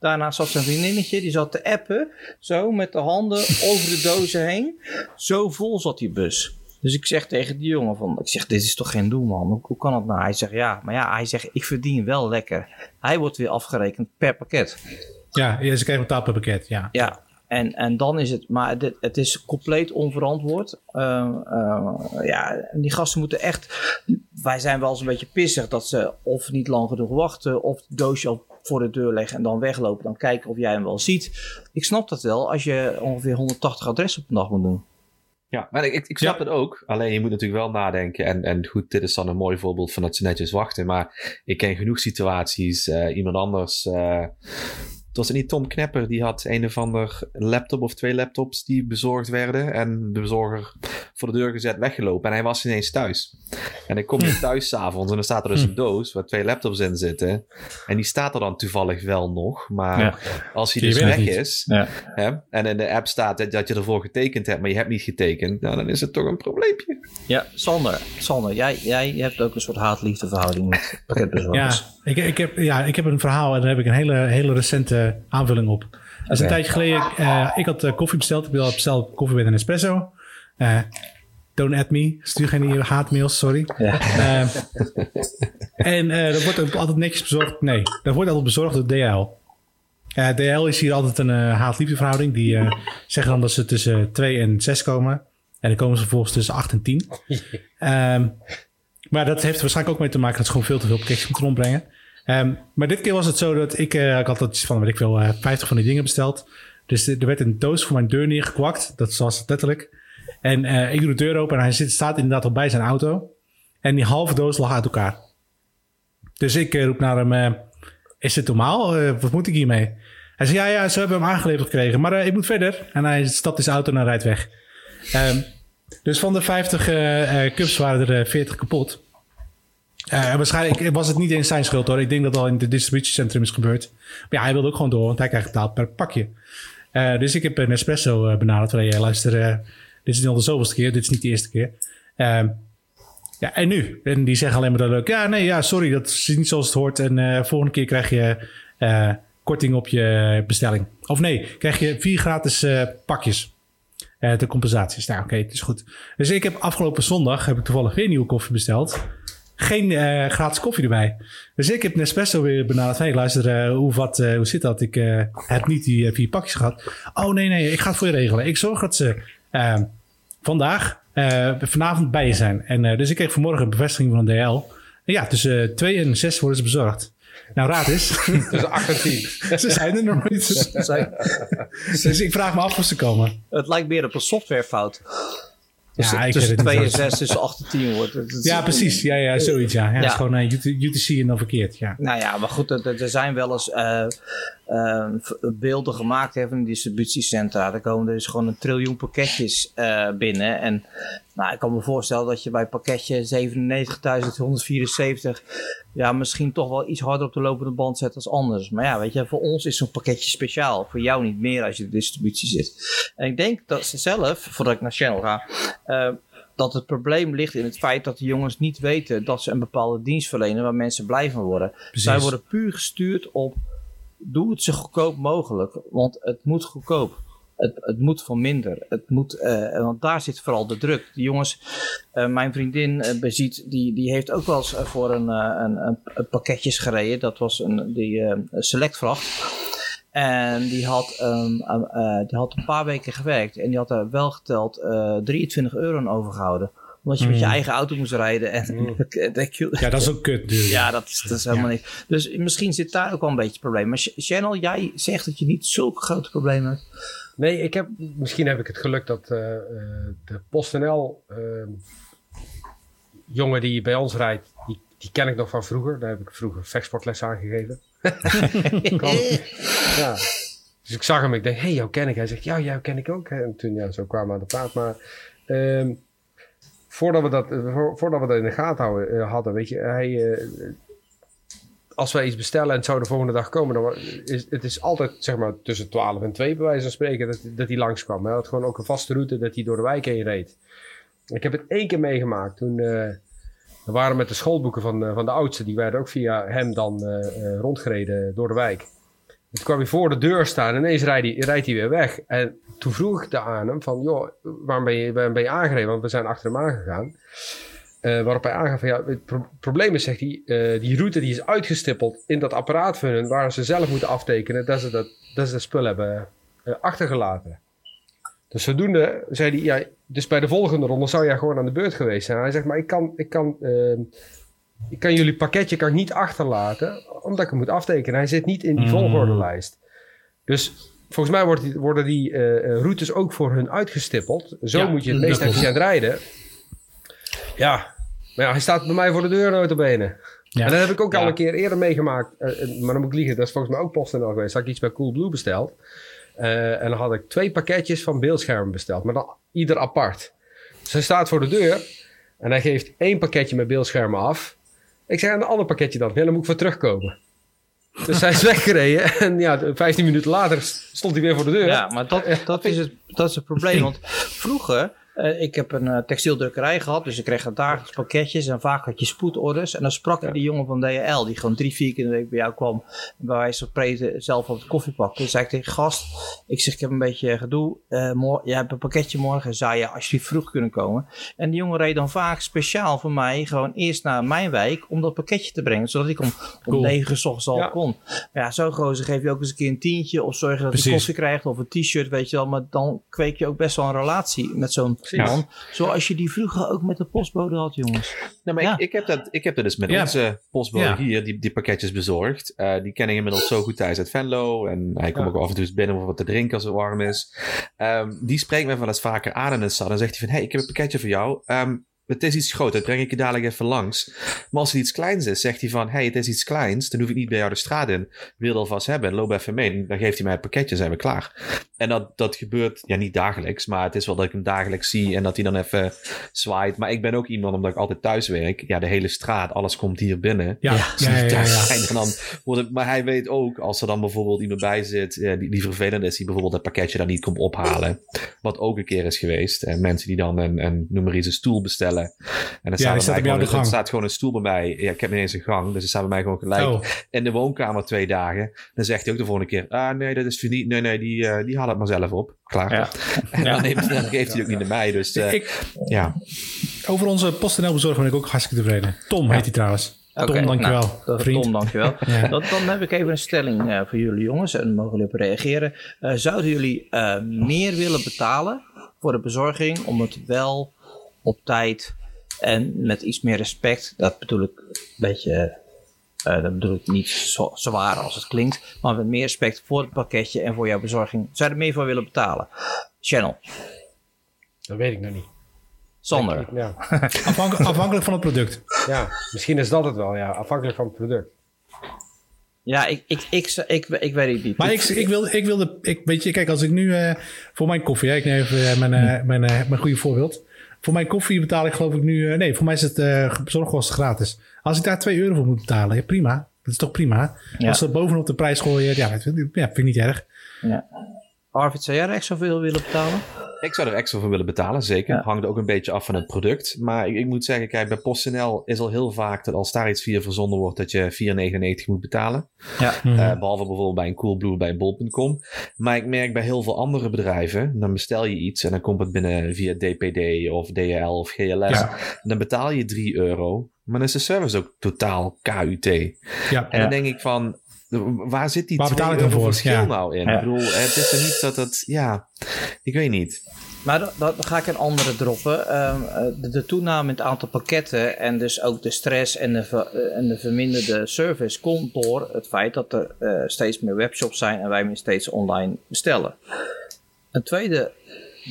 Daarnaast zat zijn vriendinnetje, die zat te appen. Zo met de handen over de dozen heen. Zo vol zat die bus. Dus ik zeg tegen die jongen van, ik zeg, dit is toch geen doelman? Hoe, hoe kan dat nou? Hij zegt, ja, maar ja, hij zegt, ik verdien wel lekker. Hij wordt weer afgerekend per pakket. Ja, ja ze krijgen betaald per pakket, ja. Ja, en, en dan is het, maar dit, het is compleet onverantwoord. Uh, uh, ja, en die gasten moeten echt, wij zijn wel eens een beetje pissig dat ze of niet lang genoeg wachten, of het doosje al voor de deur leggen en dan weglopen. Dan kijken of jij hem wel ziet. Ik snap dat wel als je ongeveer 180 adressen op een dag moet doen. Ja, maar ik, ik snap ja. het ook. Alleen je moet natuurlijk wel nadenken. En, en goed, dit is dan een mooi voorbeeld van dat ze netjes wachten. Maar ik ken genoeg situaties. Uh, iemand anders uh, was niet Tom Knepper, die had een of ander laptop of twee laptops die bezorgd werden. En de bezorger voor de deur gezet, weggelopen. En hij was ineens thuis. En ik kom weer thuis s'avonds en dan staat er dus een doos waar twee laptops in zitten. En die staat er dan toevallig wel nog. Maar ja. als hij dus weg niet. is ja. hè, en in de app staat dat, dat je ervoor getekend hebt, maar je hebt niet getekend, nou, dan is het toch een probleempje. Ja, Sander, Sander jij, jij hebt ook een soort haat-liefde verhouding met pakketbezorgers. Ja, ik, ik, heb, ja, ik heb een verhaal en daar heb ik een hele, hele recente aanvulling op. Dat is een tijdje geleden. Uh, ik had uh, koffie besteld. Ik had besteld koffie met een espresso. Uh, don't at me. Stuur geen haatmails, sorry. Ja. en dat wordt altijd netjes bezorgd. Nee, dat wordt altijd bezorgd door DL. DL is hier altijd een haat-liefde verhouding. Die zeggen dan dat ze tussen 2 en 6 komen. En dan komen ze vervolgens tussen 8 en 10. um, maar dat heeft er waarschijnlijk ook mee te maken dat ze gewoon veel te veel pakketjes moeten rondbrengen. Um, maar dit keer was het zo dat ik, uh, ik had iets van, weet ik veel, uh, 50 van die dingen besteld. Dus er werd een doos voor mijn deur neergekwakt. Dat was letterlijk. En uh, ik doe de deur open en hij zit, staat inderdaad al bij zijn auto. En die halve doos lag uit elkaar. Dus ik roep naar hem, is dit normaal? wat moet ik hiermee? Hij zei, ja, ja, ze hebben hem aangeleverd gekregen, maar ik moet verder. En hij stapt in zijn auto en rijdt weg. Um, dus van de 50 cups waren er 40 kapot. Uh, waarschijnlijk was het niet eens zijn schuld hoor. Ik denk dat het al in het distributiecentrum is gebeurd. Maar ja, hij wilde ook gewoon door, want hij krijgt betaald per pakje. Uh, dus ik heb een espresso benaderd. Van, hey, luister, dit is al de zoveelste keer. Dit is niet de eerste keer. Uh, ja, en nu? En die zeggen alleen maar dat leuk. Ja, nee, ja, sorry, dat is niet zoals het hoort. En volgende keer krijg je korting op je bestelling. Of nee, krijg je vier gratis pakjes. de compensaties. Nou, oké, het is goed. Dus ik heb afgelopen zondag heb ik toevallig weer nieuwe koffie besteld geen uh, gratis koffie erbij. Dus ik heb Nespresso weer benaderd. Hey, luister, uh, hoe, wat, uh, hoe zit dat? Ik heb niet die vier pakjes gehad. Oh nee, nee, ik ga het voor je regelen. Ik zorg dat ze ehm, vandaag, vanavond bij je zijn. En dus ik kreeg vanmorgen een bevestiging van DL. En ja, tussen 2 en 6 worden ze bezorgd. Nou, raad eens. Tussen 8 en 10. ze zijn er nog niet. dus ik vraag me af of ze komen. Het lijkt meer op een softwarefout. Dus ja, tussen 2 en 6, tussen 8 en 10 wordt. Het, ja, precies. Ja, ja zoiets. Ja. Ja, ja. Het is gewoon uh, UTC en dan verkeerd. Ja. Nou ja, maar goed, er, er zijn wel eens uh, uh, beelden gemaakt hè, van distributiecentra. Er komen dus gewoon een triljoen pakketjes binnen. En nou, ik kan me voorstellen dat je bij pakketje 97.174 ja, misschien toch wel iets harder op de lopende band zet als anders. Maar ja, weet je, voor ons is zo'n pakketje speciaal. Voor jou niet meer als je de distributie zit. En ik denk dat ze zelf, voordat ik naar Channel ga, uh, dat het probleem ligt in het feit dat de jongens niet weten dat ze een bepaalde dienst verlenen waar mensen blij van worden. Precies. Zij worden puur gestuurd op doe het zo goedkoop mogelijk, want het moet goedkoop. Het, het moet van minder. Het moet, uh, want daar zit vooral de druk. Die jongens, uh, mijn vriendin beziet, die, die heeft ook wel eens voor een, een, een, pakketjes gereden. Dat was een die, selectvracht. En die had, um, die had een paar weken gewerkt. En die had er wel geteld 23 euro aan overgehouden omdat je mm. met je hmm. eigen auto moest rijden. En mm. ja, dat is ook kut. Dus. Ja, dat is, dat is helemaal ja. niet. Dus misschien zit daar ook wel een beetje het probleem. Maar Channel, jij zegt dat je niet zulke grote problemen hebt. Nee, ik heb, misschien heb ik het geluk dat uh, de PostNL uh, jongen die bij ons rijdt, die, die ken ik nog van vroeger. Daar heb ik vroeger vechtsportles aan gegeven. ja. Dus ik zag hem, ik denk, hé, hey, jou ken ik. Hij zegt, ja, jou ken ik ook. En toen, ja, zo kwamen we aan de praat. Maar um, voordat, we dat, voordat we dat in de gaten houden, uh, hadden, weet je, hij, uh, als wij iets bestellen en het zou de volgende dag komen, dan is het is altijd zeg maar tussen 12 en 2 bij wijze van spreken dat, dat hij langskwam. Hij had gewoon ook een vaste route dat hij door de wijk heen reed. Ik heb het één keer meegemaakt. Toen we waren met de schoolboeken van, van de oudste, die werden ook via hem dan rondgereden door de wijk. Toen kwam hij voor de deur staan en ineens rijdt hij, rijdt hij weer weg. En toen vroeg ik aan hem van, joh, waarom ben je, waarom ben je aangereden? Want we zijn achter hem aangegaan. Uh, waarop hij aangaf van ja, het probleem is, zegt hij, uh, die route die is uitgestippeld in dat apparaat van hun, waar ze zelf moeten aftekenen dat ze, dat, dat ze dat spul hebben uh, achtergelaten. Dus zodoende zei hij, ja, dus bij de volgende ronde zou jij gewoon aan de beurt geweest zijn. Hij zegt, maar ik kan, ik kan, ehm, ik kan jullie pakketje kan ik niet achterlaten, omdat ik hem moet aftekenen. Hij zit niet in die mm. volgordelijst. Dus volgens mij wordt die, worden die routes ook voor hun uitgestippeld. Zo moet je het meest efficiënt rijden. Ja, maar ja, hij staat bij mij voor de deur notabene. Ja. En dat heb ik ook al een keer eerder meegemaakt. Uh, maar dan moet ik liegen, dat is volgens mij ook PostNL geweest. Had ik iets bij Coolblue besteld. Uh, en dan had ik twee pakketjes van beeldschermen besteld. Maar dan ieder apart. Dus hij staat voor de deur. En hij geeft één pakketje met beeldschermen af. Ik zeg, een ander pakketje dan? Ja, dan moet ik voor terugkomen. Dus hij is weggereden. En ja, 15 minuten later stond hij weer voor de deur. Ja, maar dat, dat, is, het, dat is het probleem. Want vroeger uh, ik heb een uh, textieldrukkerij gehad, dus ik kreeg dagelijks pakketjes en vaak had je spoedorders. En dan sprak ik die jongen van DHL, die gewoon drie, vier keer in de week bij jou kwam. En bij wijze van spreken zelf op het koffiepak. Dus zei ik tegen gast, ik zeg ik heb een beetje gedoe. Uh, jij hebt een pakketje morgen, zou je alsjeblieft vroeg kunnen komen. En die jongen reed dan vaak speciaal voor mij gewoon eerst naar mijn wijk om dat pakketje te brengen. Zodat ik om, om negen uur al ja. kon. Maar ja, zo gozer geef je ook eens een keer een tientje of zorg dat hij koffie krijgt of een t-shirt, weet je wel. Maar dan kweek je ook best wel een relatie met zo'n man. Zoals je die vroeger ook met de postbode had, jongens. Nou, maar ik, ik, heb dat, ik heb dat dus met onze postbode hier, die, die pakketjes bezorgd. Uh, die ken ik inmiddels zo goed thuis uit Venlo. En hij komt ook af en toe eens binnen om wat te drinken als het warm is. Um, die spreekt me wel eens vaker aan in de stad. En zegt hij van, hey, ik heb een pakketje voor jou. Um, het is iets groot, dat breng ik je dadelijk even langs. Maar als het iets kleins is, zegt hij van, hey, het is iets kleins, dan hoef ik niet bij jou de straat in. Wil je alvast hebben, loop even mee. Dan geeft hij mij een pakketje, zijn we klaar. En dat, dat gebeurt, ja, niet dagelijks, maar het is wel dat ik hem dagelijks zie en dat hij dan even zwaait. Maar ik ben ook iemand, omdat ik altijd thuis werk, ja, de hele straat, alles komt hier binnen. Ja, ja, ja, ja, En dan wordt het, maar hij weet ook, als er dan bijvoorbeeld iemand bij zit, die, die vervelend is, die bijvoorbeeld het pakketje dan niet komt ophalen. Wat ook een keer is geweest. En mensen die dan een, een noem maar eens een stoel bestellen en dan ja, staat, bij gewoon, er staat gewoon een stoel bij mij. Ja, ik heb niet eens een gang, dus er staat bij mij gewoon gelijk oh. in de woonkamer twee dagen. Dan zegt hij ook de volgende keer, ah nee, dat is niet, nee, nee, die, uh, die haal het maar zelf op. Klaar. Ja. En dan, neemt, dan, geeft hij ook niet naar mij. Dus uh, ik, ja. Over onze PostNL bezorger ben ik ook hartstikke tevreden. Tom heet hij trouwens. Okay, Tom, dankjewel. Nou, vriend. Tom, dankjewel. ja. dan, dan heb ik even een stelling uh, voor jullie jongens en mogen jullie op reageren. Uh, zouden jullie uh, meer willen betalen voor de bezorging om het wel op tijd en met iets meer respect, dat bedoel ik een beetje, uh, dat bedoel ik niet zo zwaar als het klinkt, maar met meer respect voor het pakketje en voor jouw bezorging. Zou je er meer voor willen betalen? Channel. Dat weet ik nog niet. Zonder. ja. afhankelijk, afhankelijk van het product. Ja, misschien is dat het wel, ja. Afhankelijk van het product. Ja, ik, ik, ik, ik, ik, weet het niet. Maar ik, ik, wil, ik wilde, ik, weet je, kijk, als ik nu uh, voor mijn koffie, hè, ik neem even uh, mijn, uh, mijn, mijn goede voorbeeld. Voor mijn koffie betaal ik geloof ik nu... Eh, nee, voor mij is het uh, bezorgkosten gratis. Als ik daar 2 euro voor moet betalen, ja, prima. Dat is toch prima? Als ze bovenop de prijs gooien, ja, ja, vind ik niet erg. Ja. Arvid, zou jij er extra veel willen betalen? Ik zou er extra voor willen betalen, zeker. Ja. Hangt ook een beetje af van het product. Maar ik, ik, moet zeggen, kijk, bij PostNL is al heel vaak dat als daar iets via verzonden wordt, dat je 4,99 moet betalen. Ja. Uh, behalve bijvoorbeeld bij een Coolblue, bij Bol.com. Maar ik merk bij heel veel andere bedrijven, dan bestel je iets en dan komt het binnen via DPD of DHL of GLS. Ja. Dan betaal je 3 euro. Maar dan is de service ook totaal KUT. Ja. En dan denk ik van, waar zit die waar voor? verschil nou in? Ik bedoel, het is er niet dat het, ja, ik weet niet. Maar dan, ga ik een andere droppen. Ehm, eh, de, de, toename in het aantal pakketten en dus ook de stress en de, eh, en de verminderde service komt door het feit dat er uh, steeds meer webshops zijn en wij meer steeds online bestellen. Een tweede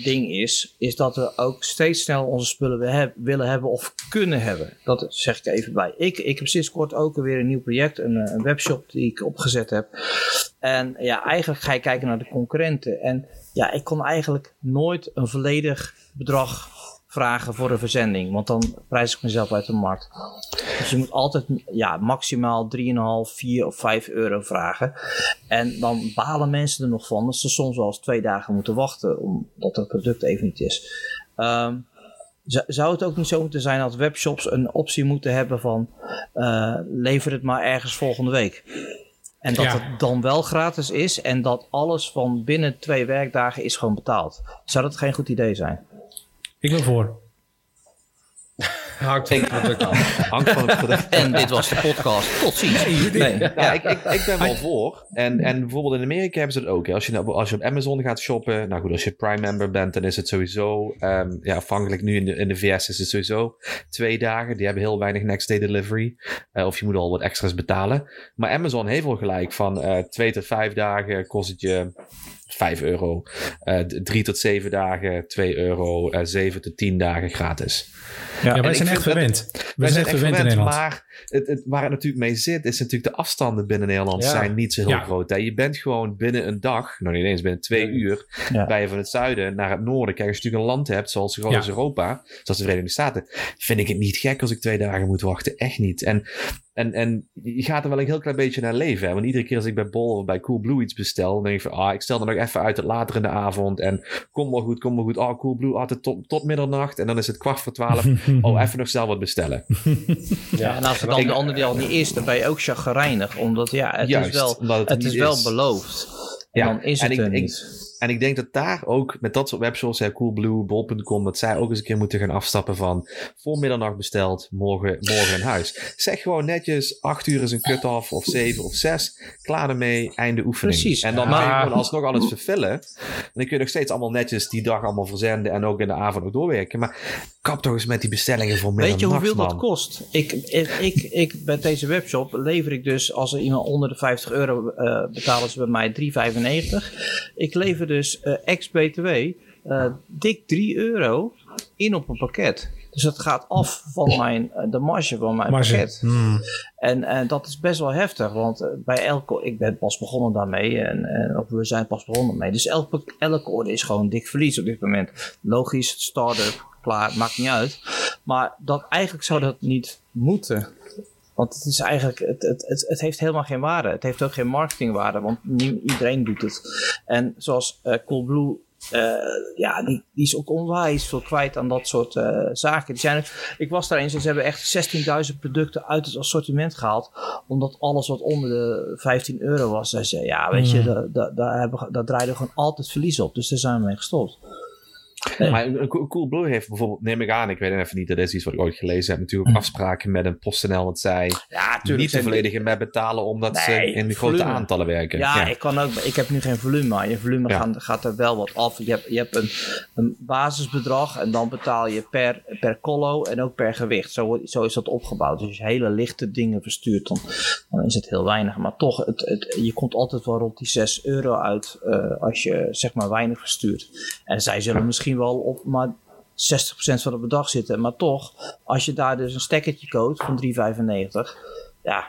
ding is, is dat we ook steeds snel onze spullen willen hebben of kunnen hebben. Dat zeg ik even bij. Ik, ik heb sinds kort ook weer een nieuw project, een, een webshop die ik opgezet heb. En ja, eigenlijk ga je kijken naar de concurrenten. En ja, ik kon eigenlijk nooit een volledig bedrag vragen voor een verzending. Want dan prijs ik mezelf uit de markt. Dus je moet altijd ja, maximaal 3,5, 4 of 5 euro vragen. En dan balen mensen er nog van dat ze soms wel eens twee dagen moeten wachten. Omdat het product even niet is. Um, zou het ook niet zo moeten zijn dat webshops een optie moeten hebben van uh, lever het maar ergens volgende week? En dat Ja. het dan wel gratis is en dat alles van binnen twee werkdagen is gewoon betaald. Zou dat geen goed idee zijn? Ik ben voor. Hangt van het product af. Hangt van het product. En dit was de podcast. Tot ziens. Nee. Ja, ik, ik, ik ben wel voor. En, en bijvoorbeeld in Amerika hebben ze het ook. Hè. Als, je, nou- als je op Amazon gaat shoppen, nou goed, als je Prime member bent, dan is het sowieso, ehm, ja, afhankelijk nu in de, in de VS is het sowieso twee dagen. Die hebben heel weinig next day delivery. Eh, of je moet al wat extra's betalen. Maar Amazon heeft wel gelijk van eh, twee tot vijf dagen kost het je 5 euro. Eh, d- drie tot zeven dagen 2 euro. eh 7 tot 10 dagen gratis. Ja, en wij zijn echt vind dat-. Wij zijn echt verwend in gewend, Nederland. Maar het, het, waar het natuurlijk mee zit, is natuurlijk de afstanden binnen Nederland Ja. zijn niet zo heel Ja. groot. Hè. Je bent gewoon binnen een dag, nou niet eens binnen twee uur, Ja. bij je van het zuiden naar het noorden. Kijk, als je natuurlijk een land hebt zoals zo groot Ja. als Europa, zoals de Verenigde Staten, vind ik het niet gek als ik twee dagen moet wachten. Echt niet. En, en, en je gaat er wel een heel klein beetje naar leven. Hè. Want iedere keer als ik bij Bol of bij Coolblue iets bestel, dan denk ik van, ah, ik stel er nog even uit tot later in de avond. En kom maar goed, kom maar goed. Oh, Coolblue, altijd tot, tot middernacht. En dan is het kwart voor twaalf. oh, even nog snel wat bestellen. Ja, en als dan de andere die al niet is, dan ben je ook chagrijnig. Omdat ja, het Juist, is wel, het is wel beloofd. En Ja, dan is en het ik- er ik- niet. En ik denk dat daar ook met dat soort webshops, hè, Coolblue, Bol.com, dat zij ook eens een keer moeten gaan afstappen van voor middernacht besteld, morgen, morgen in huis. Zeg gewoon netjes, acht uur is een cut-off, of zeven of zes, klaar ermee, einde oefening. Precies. En dan Maar- ben je gewoon alsnog alles vervullen. En dan kun je nog steeds allemaal netjes die dag allemaal verzenden en ook in de avond nog doorwerken. Maar kap toch eens met die bestellingen voor middernacht, Weet je hoeveel man. dat kost? Ik, ik, ik, ik, bij deze webshop lever ik dus, als er iemand onder de 50 euro eh betalen ze bij mij 3,95. Ik lever dus eh ex-BTW eh, dik 3 euro in op een pakket. Dus dat gaat af van mijn, eh, de marge van mijn Marge. pakket. Hmm. En, en dat is best wel heftig, want bij elke, ik ben pas begonnen daarmee, en, en we zijn pas begonnen mee. Dus elke, elke orde is gewoon dik verlies op dit moment. Logisch, start-up, klaar, maakt niet uit. Maar dat, eigenlijk zou dat niet moeten. Want het is eigenlijk, het, het, het, het heeft helemaal geen waarde. Het heeft ook geen marketingwaarde, want niet iedereen doet het. En zoals eh, Coolblue, eh, ja, die, die is ook onwijs veel kwijt aan dat soort eh, zaken. Die zijn, ik was daar eens en ze hebben echt 16.000 producten uit het assortiment gehaald. Omdat alles wat onder de 15 euro was. Zei, ja, weet je, Mm. daar, daar, daar, hebben, daar draaiden we gewoon altijd verlies op. Dus daar zijn we mee gestopt. Maar een, een Cool- Coolblue heeft bijvoorbeeld, neem ik aan, ik weet even niet, dat is iets wat ik ooit gelezen heb, natuurlijk Hm. afspraken met een PostNL dat zij Ja, niet de volledige map betalen omdat Nee, ze in grote aantallen werken. Ja, ik kan ook. Ik heb nu geen volume, maar je volume gaat, er wel wat af. Je hebt, je hebt een, een basisbedrag en dan betaal je per, per collo en ook per gewicht. Zo, zo is dat opgebouwd. Dus als je hele lichte dingen verstuurt, dan, dan is het heel weinig. Maar toch, het, het, je komt altijd wel rond die 6 euro uit eh, als je zeg maar weinig verstuurt. En zij zullen misschien wel op maar 60% van het bedrag zitten. Maar toch, als je daar dus een stekkertje koopt van 3,95, ja.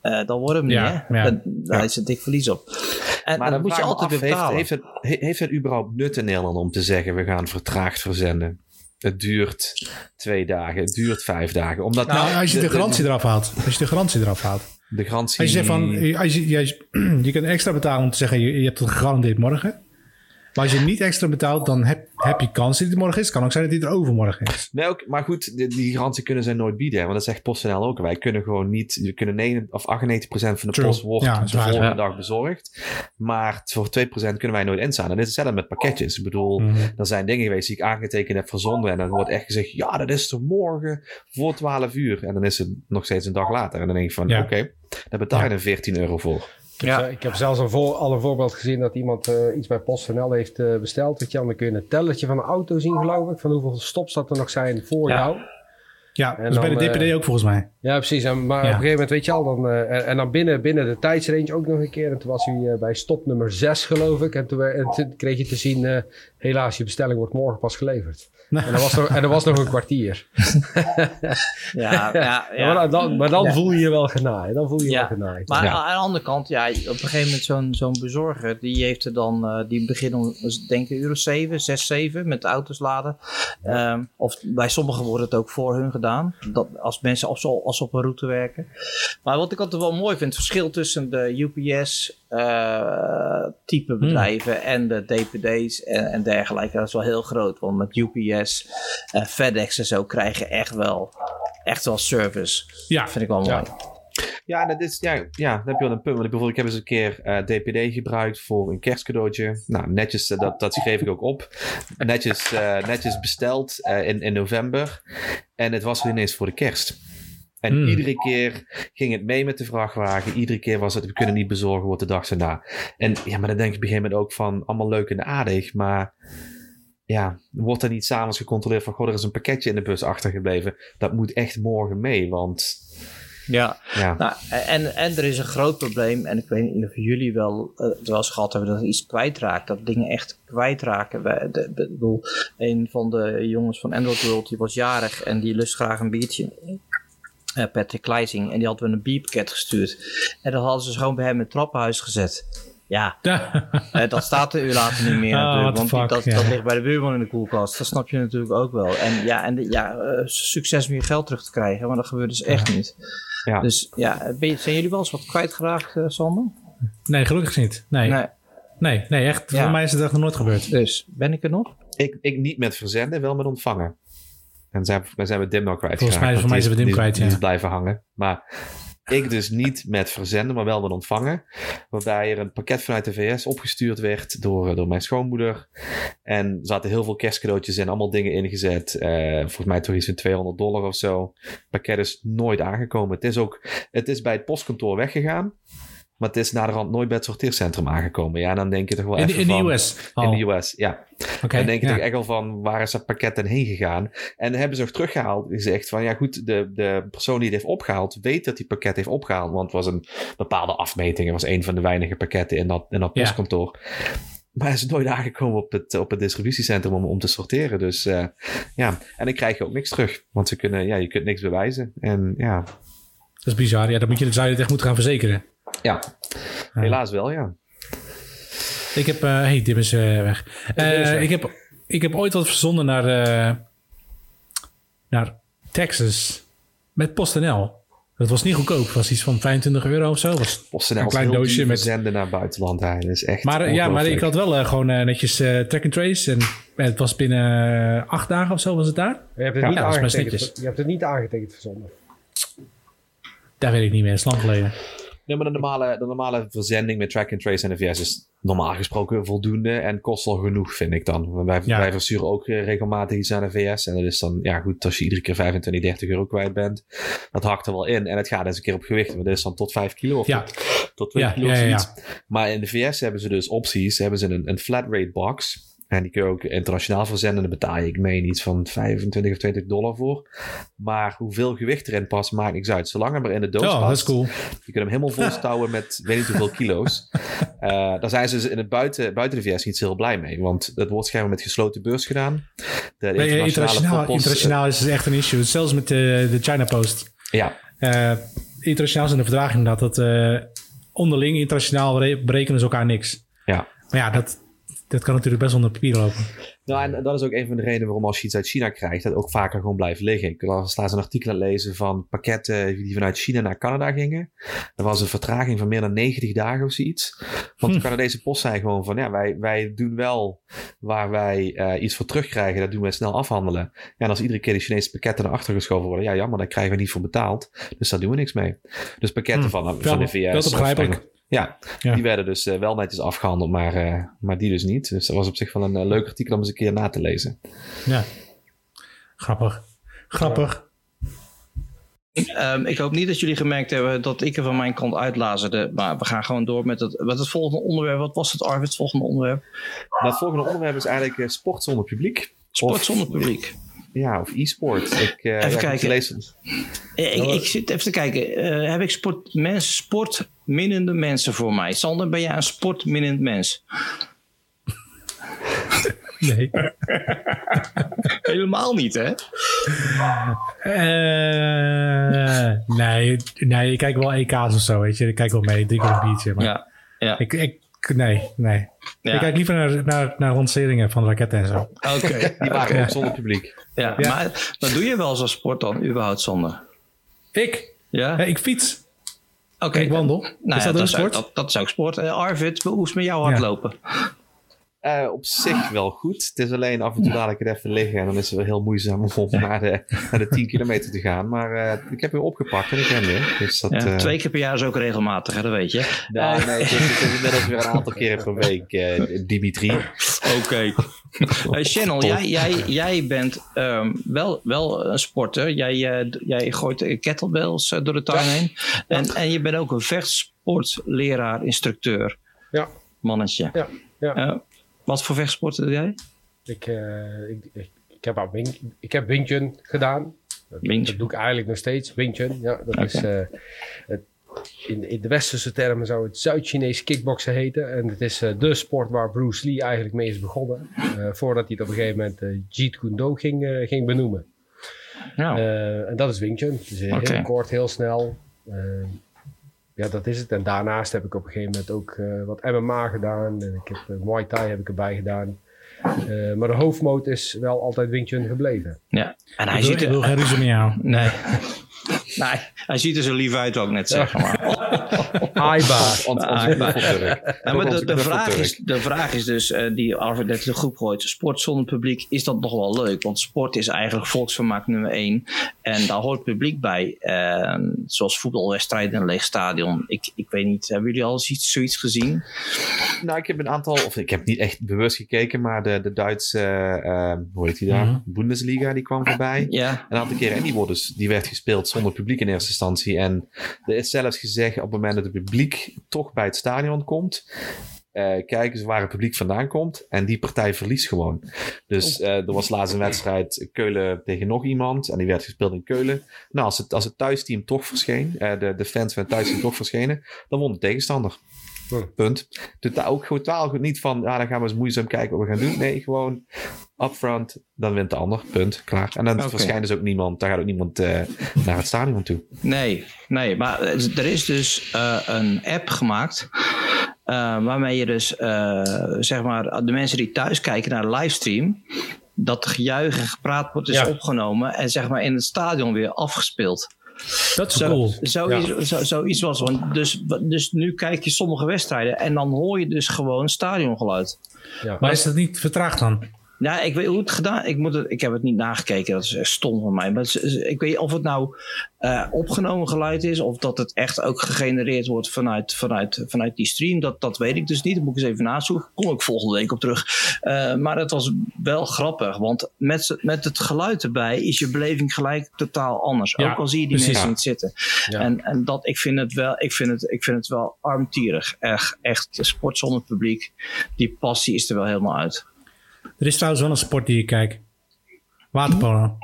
eh, dan wordt het niet, Ja, hè? ja. Daar is het dik verlies op. En, Maar en dan dan moet je altijd betalen. heeft, het, he- heeft het überhaupt nut in Nederland om te zeggen we gaan vertraagd verzenden? Het duurt twee dagen, het duurt vijf dagen. Omdat Nou, als je de garantie eraf haalt. Als je de garantie eraf haalt. de garantie... Als je zegt van, als je, je, je kunt extra betalen om te zeggen, je, je hebt het gegarandeerd morgen. Maar als je niet extra betaalt, dan heb, heb je kans dat het morgen is. Het kan ook zijn dat die er overmorgen is. Nee, ook, maar goed, die, die garantie kunnen zij nooit bieden. Want dat zegt PostNL ook. Wij kunnen gewoon niet... We kunnen 9, of 98% van de post wordt Ja, de volgende Ja. dag bezorgd. Maar voor 2% kunnen wij nooit instaan. En dit is hetzelfde met pakketjes. Ik bedoel, Mhm. er zijn dingen geweest die ik aangetekend heb verzonden. En dan wordt echt gezegd, ja, dat is er morgen voor 12 uur. En dan is het nog steeds een dag later. En dan denk ik van, Ja. oké, daar betaal je dan 14 euro voor. Ik heb, Ja. ze- ik heb zelfs een voor, al een voorbeeld gezien dat iemand eh, iets bij PostNL heeft eh, besteld. Weet je, dan kun je een telletje van de auto zien, geloof ik. Van hoeveel stops dat er nog zijn voor Ja. jou. Ja, En dat is bij de DPD eh, ook volgens mij. Ja, precies. En, maar Ja. op een gegeven moment, weet je al, dan, eh, en, en dan binnen, binnen de tijdsrange ook nog een keer. En toen was hij eh, bij stop nummer 6, geloof ik. En toen, werd- en toen kreeg je te zien, eh, helaas, je bestelling wordt morgen pas geleverd. En er was nog, en er was nog een kwartier. Ja, ja, Ja. Maar dan, maar dan Ja. voel je je wel genaaid. Dan voel je je Ja. wel genaaid. Maar Ja. aan de andere kant, ja, op een gegeven moment zo'n zo'n bezorger, die heeft er dan, eh, die beginnen om, denk ik, uur of 7, 6, 7 met auto's laden. Ehm, of bij sommigen wordt het ook voor hun gedaan, dat, als mensen als, als op een route werken. Maar wat ik altijd wel mooi vind, het verschil tussen de UPS eh, type bedrijven en de DPD's en, en dergelijke, dat is wel heel groot. Want met UPS FedEx en zo krijg je echt wel, echt wel service. Ja, Dat vind ik wel mooi. Ja. Ja, dat is, ja, ja, dan heb je wel een punt. Want ik, bijvoorbeeld, ik heb eens een keer eh, DPD gebruikt voor een kerstcadeautje. Nou, netjes, eh, dat, dat schreef ik ook op. Netjes, eh, netjes besteld eh, in, in november. En het was er ineens voor de kerst. En Hmm. iedere keer ging het mee met de vrachtwagen. Iedere keer was het, we kunnen niet bezorgen, wordt de dag daarna. En ja, maar dan denk je op een gegeven moment ook van, allemaal leuk en aardig, maar ja, wordt er niet s'avonds gecontroleerd van, goh, er is een pakketje in de bus achtergebleven. Dat moet echt morgen mee, want Ja, ja, nou, en, en er is een groot probleem, en ik weet niet of jullie wel, eh, het wel eens gehad hebben dat iets kwijtraakt, dat dingen echt kwijtraken. Wij- de- de- Ik bedoel, een van de jongens van Android World, die was jarig en die lust graag een biertje. Eh, Patrick Kleising, en die hadden we een bierpakket gestuurd. En dat hadden ze gewoon bij hem in het trappenhuis gezet. Ja, eh, dat staat er u later niet meer Oh, natuurlijk, want die- fuck, dat, ligt bij de buurman in de koelkast. Dat snap je natuurlijk ook wel. En ja, en de- ja eh, succes om je geld terug te krijgen, maar dat gebeurt dus echt niet. ja. Dus ja, je- zijn jullie wel eens wat kwijtgeraakt, eh Sander? Nee, gelukkig niet. Nee, nee, Nee. nee, echt. Ja. Voor mij is het echt nog nooit gebeurd. Dus, ben ik er nog? Ik, ik niet met verzenden, wel met ontvangen. En zijn, wij zijn we Dim nog kwijtgeraakt. Volgens mij- voor mij die zijn we Dim die kwijt, Die ja. is blijven hangen. Maar ik dus niet met verzenden, maar wel met ontvangen. Waarbij er een pakket vanuit de VS opgestuurd werd door, eh, door mijn schoonmoeder. En er zaten heel veel kerstcadeautjes in, allemaal dingen ingezet. Eh, volgens mij toch iets van 200 dollar of zo. Het pakket is nooit aangekomen. Het is ook, het is bij het postkantoor weggegaan. Maar het is naderhand nooit bij het sorteercentrum aangekomen. Ja, en dan denk je toch wel In, even in de. US. al. In de US, ja. Oké, Dan denk je ja. toch echt wel van, waar is dat pakket dan heen gegaan? En dan hebben ze nog teruggehaald, gezegd van, ja goed, de, de persoon die het heeft opgehaald, weet dat die pakket heeft opgehaald. Want het was een bepaalde afmeting, het was een van de weinige pakketten in dat, in dat Ja. postkantoor. Maar hij is nooit aangekomen op het, op het distributiecentrum om, om te sorteren. Dus eh, ja, en dan krijg je ook niks terug. Want ze kunnen, ja, je kunt niks bewijzen. En ja, Dat is bizar. Ja, dan moet je, zou je het echt moeten gaan verzekeren. Ja. helaas wel, ja. Ik heb... eh hey, Dim is eh, weg. Dim is Eh, weg. ik, heb, ik heb ooit wat verzonden naar, eh, naar Texas met PostNL. Dat was niet goedkoop. Het was iets van 25 euro of zo. Was PostNL Een klein heel doosje met- verzenden naar buitenland. Dat is echt Maar, ja, maar ik had wel eh, gewoon netjes eh, track and trace. En het was binnen acht dagen of zo was het daar. Je hebt het, Ja, niet aangetekend, je hebt het niet aangetekend verzonden. Daar weet ik niet meer. Dat is lang geleden. Nee, maar de normale, de normale verzending met track and trace en de VS is normaal gesproken voldoende en kost al genoeg, vind ik dan. Wij, Ja. wij versturen ook eh, regelmatig iets aan de VS en dat is dan, ja goed, als je iedere keer 25, 30 euro kwijt bent, dat hakt er wel in. En het gaat eens een keer op gewicht, want dat is dan tot 5 kilo of Ja. tot, tot 20 Ja, kilo ja, of. Maar in de VS hebben ze dus opties, hebben ze een, een flat rate box. En die kun je ook internationaal verzenden. Daar betaal je, ik meen, iets van 25 of 20 dollar voor. Maar hoeveel gewicht erin past, maakt niks uit. Zolang er maar in de doos Oh, past. dat is cool. Je kunt hem helemaal vol stouwen met weet niet hoeveel kilo's. Eh, daar zijn ze dus in het buiten, buiten de VS niet zo heel blij mee. Want dat wordt schijnbaar met gesloten beurs gedaan. De eh, internationaal, post- internationaal is het echt een issue. Zelfs met de, de China Post. Ja, Eh, internationaal in de verdraging inderdaad dat eh, onderling internationaal re- berekenen ze elkaar niks. ja. Maar ja, dat, dat kan natuurlijk best onder papier lopen. Nou, en dat is ook een van de redenen waarom als je iets uit China krijgt, dat ook vaker gewoon blijft liggen. Ik was laatst een artikel aan lezen van pakketten die vanuit China naar Canada gingen. Er was een vertraging van meer dan 90 dagen of zoiets. Want de Hm. Canadese post zei gewoon van, ja, wij, wij doen wel waar wij eh, iets voor terugkrijgen, dat doen wij snel afhandelen. Ja, en als iedere keer die Chinese pakketten naar achter geschoven worden, ja, jammer, daar krijgen we niet voor betaald. Dus daar doen we niks mee. Dus pakketten Hm. van, van Wel- de VS. of begrijpelijk. Engeland- Ja, Ja. die werden dus eh, wel netjes afgehandeld, maar, eh, maar die dus niet. Dus dat was op zich wel een eh, leuk artikel om eens een keer na te lezen. Ja. Grappig. Grappig. Ehm, ik hoop niet dat jullie gemerkt hebben dat ik er van mijn kant uitlazerde. Maar we gaan gewoon door met het, met het volgende onderwerp. Wat was het, Arvid, het volgende onderwerp? Dat volgende onderwerp is eigenlijk sport zonder publiek. Sport Of- zonder publiek. Ja, of e-sport. Ik, eh, Even ja, kijken. Ik Eh, Ik, ik zit even te kijken. Eh, heb ik sport, mensen, sportminnende mensen voor mij? Sander, ben jij een sportminnend mens? Nee. Helemaal niet, hè? Eh, nee, nee, ik kijk wel EK's of zo, weet je. Ik kijk wel mee, ik drink wel een biertje. Maar Ja. ja. ik, ik, nee, nee. Ja. Ik kijk liever naar, naar, naar lanceringen van raketten en zo. Oké. die waren ook zonder publiek. Ja, Ja. maar wat doe je wel als sport dan, überhaupt, Sander? Ik? Ja? Ja, ik fiets. Oké. Ik wandel. Nou is ja, dat dat, een is ook, sport? dat, dat is ook sport. Eh, Arvid, hoe is het met jou hardlopen? Eh, op zich wel goed. Het is alleen af en toe dadelijk het even liggen. En dan is het wel heel moeizaam om naar de, naar de 10 kilometer te gaan. Maar eh, ik heb weer opgepakt en ik ben weer. Dus dat, Ja, eh, twee keer per jaar is ook regelmatig, hè, dat weet je. nou, nee, het is, het is inmiddels weer een aantal keren per week, eh, Dimitri. Oké. Hey, Channel, jij, jij, jij bent ehm, wel, wel een sporter. Jij, eh, jij gooit kettlebells door de tuin heen. En, en je bent ook een vechtsportleraar, instructeur. Ja. Mannetje. Ja, ja. Wat voor vechtsporten doe jij? Ik, eh, ik, ik, ik heb, al Wing, ik heb Wing Chun gedaan. Dat, dat doe ik eigenlijk nog steeds. Wing Chun, ja. Dat is, eh, het, in, in de westerse termen zou het Zuid-Chinees kickboksen heten. En het is eh, de sport waar Bruce Lee eigenlijk mee is begonnen. voordat hij het op een gegeven moment Jeet Kune Do ging, ging benoemen. Nou, en dat is Wing Chun. Dus heel kort, heel snel. Ja, dat is het. En daarnaast heb ik op een gegeven moment ook eh, wat MMA gedaan. En ik heb eh, Muay Thai heb ik erbij gedaan. Eh, maar de hoofdmoot is wel altijd Wing Chun gebleven. ja. En hij Ik wil, ziet ik wil er... geen ruzie met jou. Nee. nee, hij ziet er zo lief uit, ook net zeggen. Maar. Aiba. Ja, maar de, de, vraag is, de vraag is dus, eh, die Arvid net de groep gooit, sport zonder publiek, is dat nog wel leuk? Want sport is eigenlijk volksvermaak nummer één. En daar hoort publiek bij. eh, zoals voetbalwedstrijden in een leeg stadion. Ik, ik weet niet, hebben jullie al eens iets, zoiets gezien? Nou, ik heb een aantal, of ik heb niet echt bewust gekeken, maar de, de Duitse, eh, eh, hoe heet die daar? Mhm. Bundesliga, die kwam voorbij. Ja, Een aantal keren. En die, wordt dus, die werd gespeeld zonder publiek in eerste instantie. En er is zelfs gezegd op het moment dat het publiek toch bij het stadion komt. Eh kijken ze waar het publiek vandaan komt. En die partij verliest gewoon. Dus eh, er was laatst een wedstrijd Keulen tegen nog iemand. En die werd gespeeld in Keulen. Nou, als het, als het thuisteam toch verscheen. eh, de, de fans van het thuisteam toch verschenen. Dan won de tegenstander. Punt. Dus daar ook totaal niet van. Ja, dan gaan we eens moeizaam kijken wat we gaan doen. Nee, gewoon upfront. Dan wint de ander. Punt. Klaar. En dan verschijnt dus ook niemand. Daar gaat ook niemand naar het stadion toe. nee, nee. Maar er is dus een app gemaakt. Eh, waarmee je dus, eh, zeg maar, de mensen die thuis kijken naar de livestream. Dat gejuich en gepraat wordt is Ja. opgenomen. En zeg maar in het stadion weer afgespeeld. Dat is Zo, cool. zoiets, zo, zoiets was. Want dus, dus nu kijk je sommige wedstrijden en dan hoor je dus gewoon stadiongeluid. Ja. Maar is dat niet vertraagd dan? Ja, ik weet hoe het gedaan ik, moet het, ik heb het niet nagekeken, dat is stom van mij. Maar het ik weet of het nou eh, opgenomen geluid is of dat het echt ook gegenereerd wordt vanuit, vanuit, vanuit die stream. Dat, dat weet ik dus niet. Dat moet ik eens even nazoeken. Kom ik volgende week op terug. Eh, maar het was wel grappig, want met, met het geluid erbij is je beleving gelijk totaal anders. Ja, ook al zie je die precies. mensen Ja. niet zitten. Ja. En, en dat, ik vind het wel, ik vind het, ik vind het wel armtierig. Echt, echt sport zonder publiek. Die passie is er wel helemaal uit. Er is trouwens wel een sport die ik kijk. Waterpolo.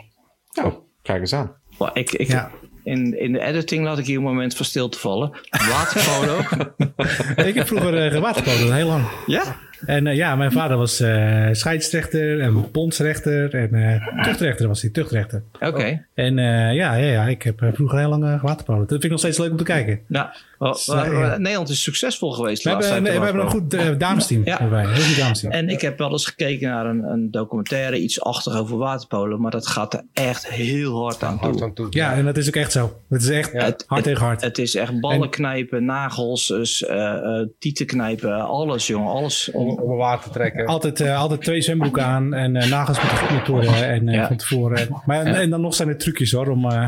Nou, kijk eens aan. Ik, ik, Ja. in, in de editing laat ik hier een moment van stil te vallen. Waterpolo. ik heb vroeger uh, waterpolo, heel lang. ja? En eh, ja, mijn vader was eh, scheidsrechter en bondsrechter en eh, tuchtrechter was hij, tuchtrechter. Oké. En eh, ja, ja, ja, ik heb vroeger heel lang uh, waterpolo. Dat vind ik nog steeds leuk om te kijken. Nou, ja. Nederland is succesvol geweest. We hebben, we, hebben een goed uh, damesteam. Ja. Wij, heel goed damesteam. En ik heb wel eens gekeken naar een, een documentaire, iets achtig over waterpolo. Maar dat gaat er echt heel hard aan toe. Hard aan toe. Ja, en dat is ook echt zo. Het is echt Ja. Het- hard tegen hard. Het is echt ballen knijpen, nagels, dus, eh, eh, tieten knijpen, alles jongen, alles. Om, om een water te trekken. Altijd, eh, altijd twee zwembroeken aan en eh, nagels moeten geknipt worden en eh, Ja. van tevoren. Maar en dan nog zijn er trucjes hoor, om eh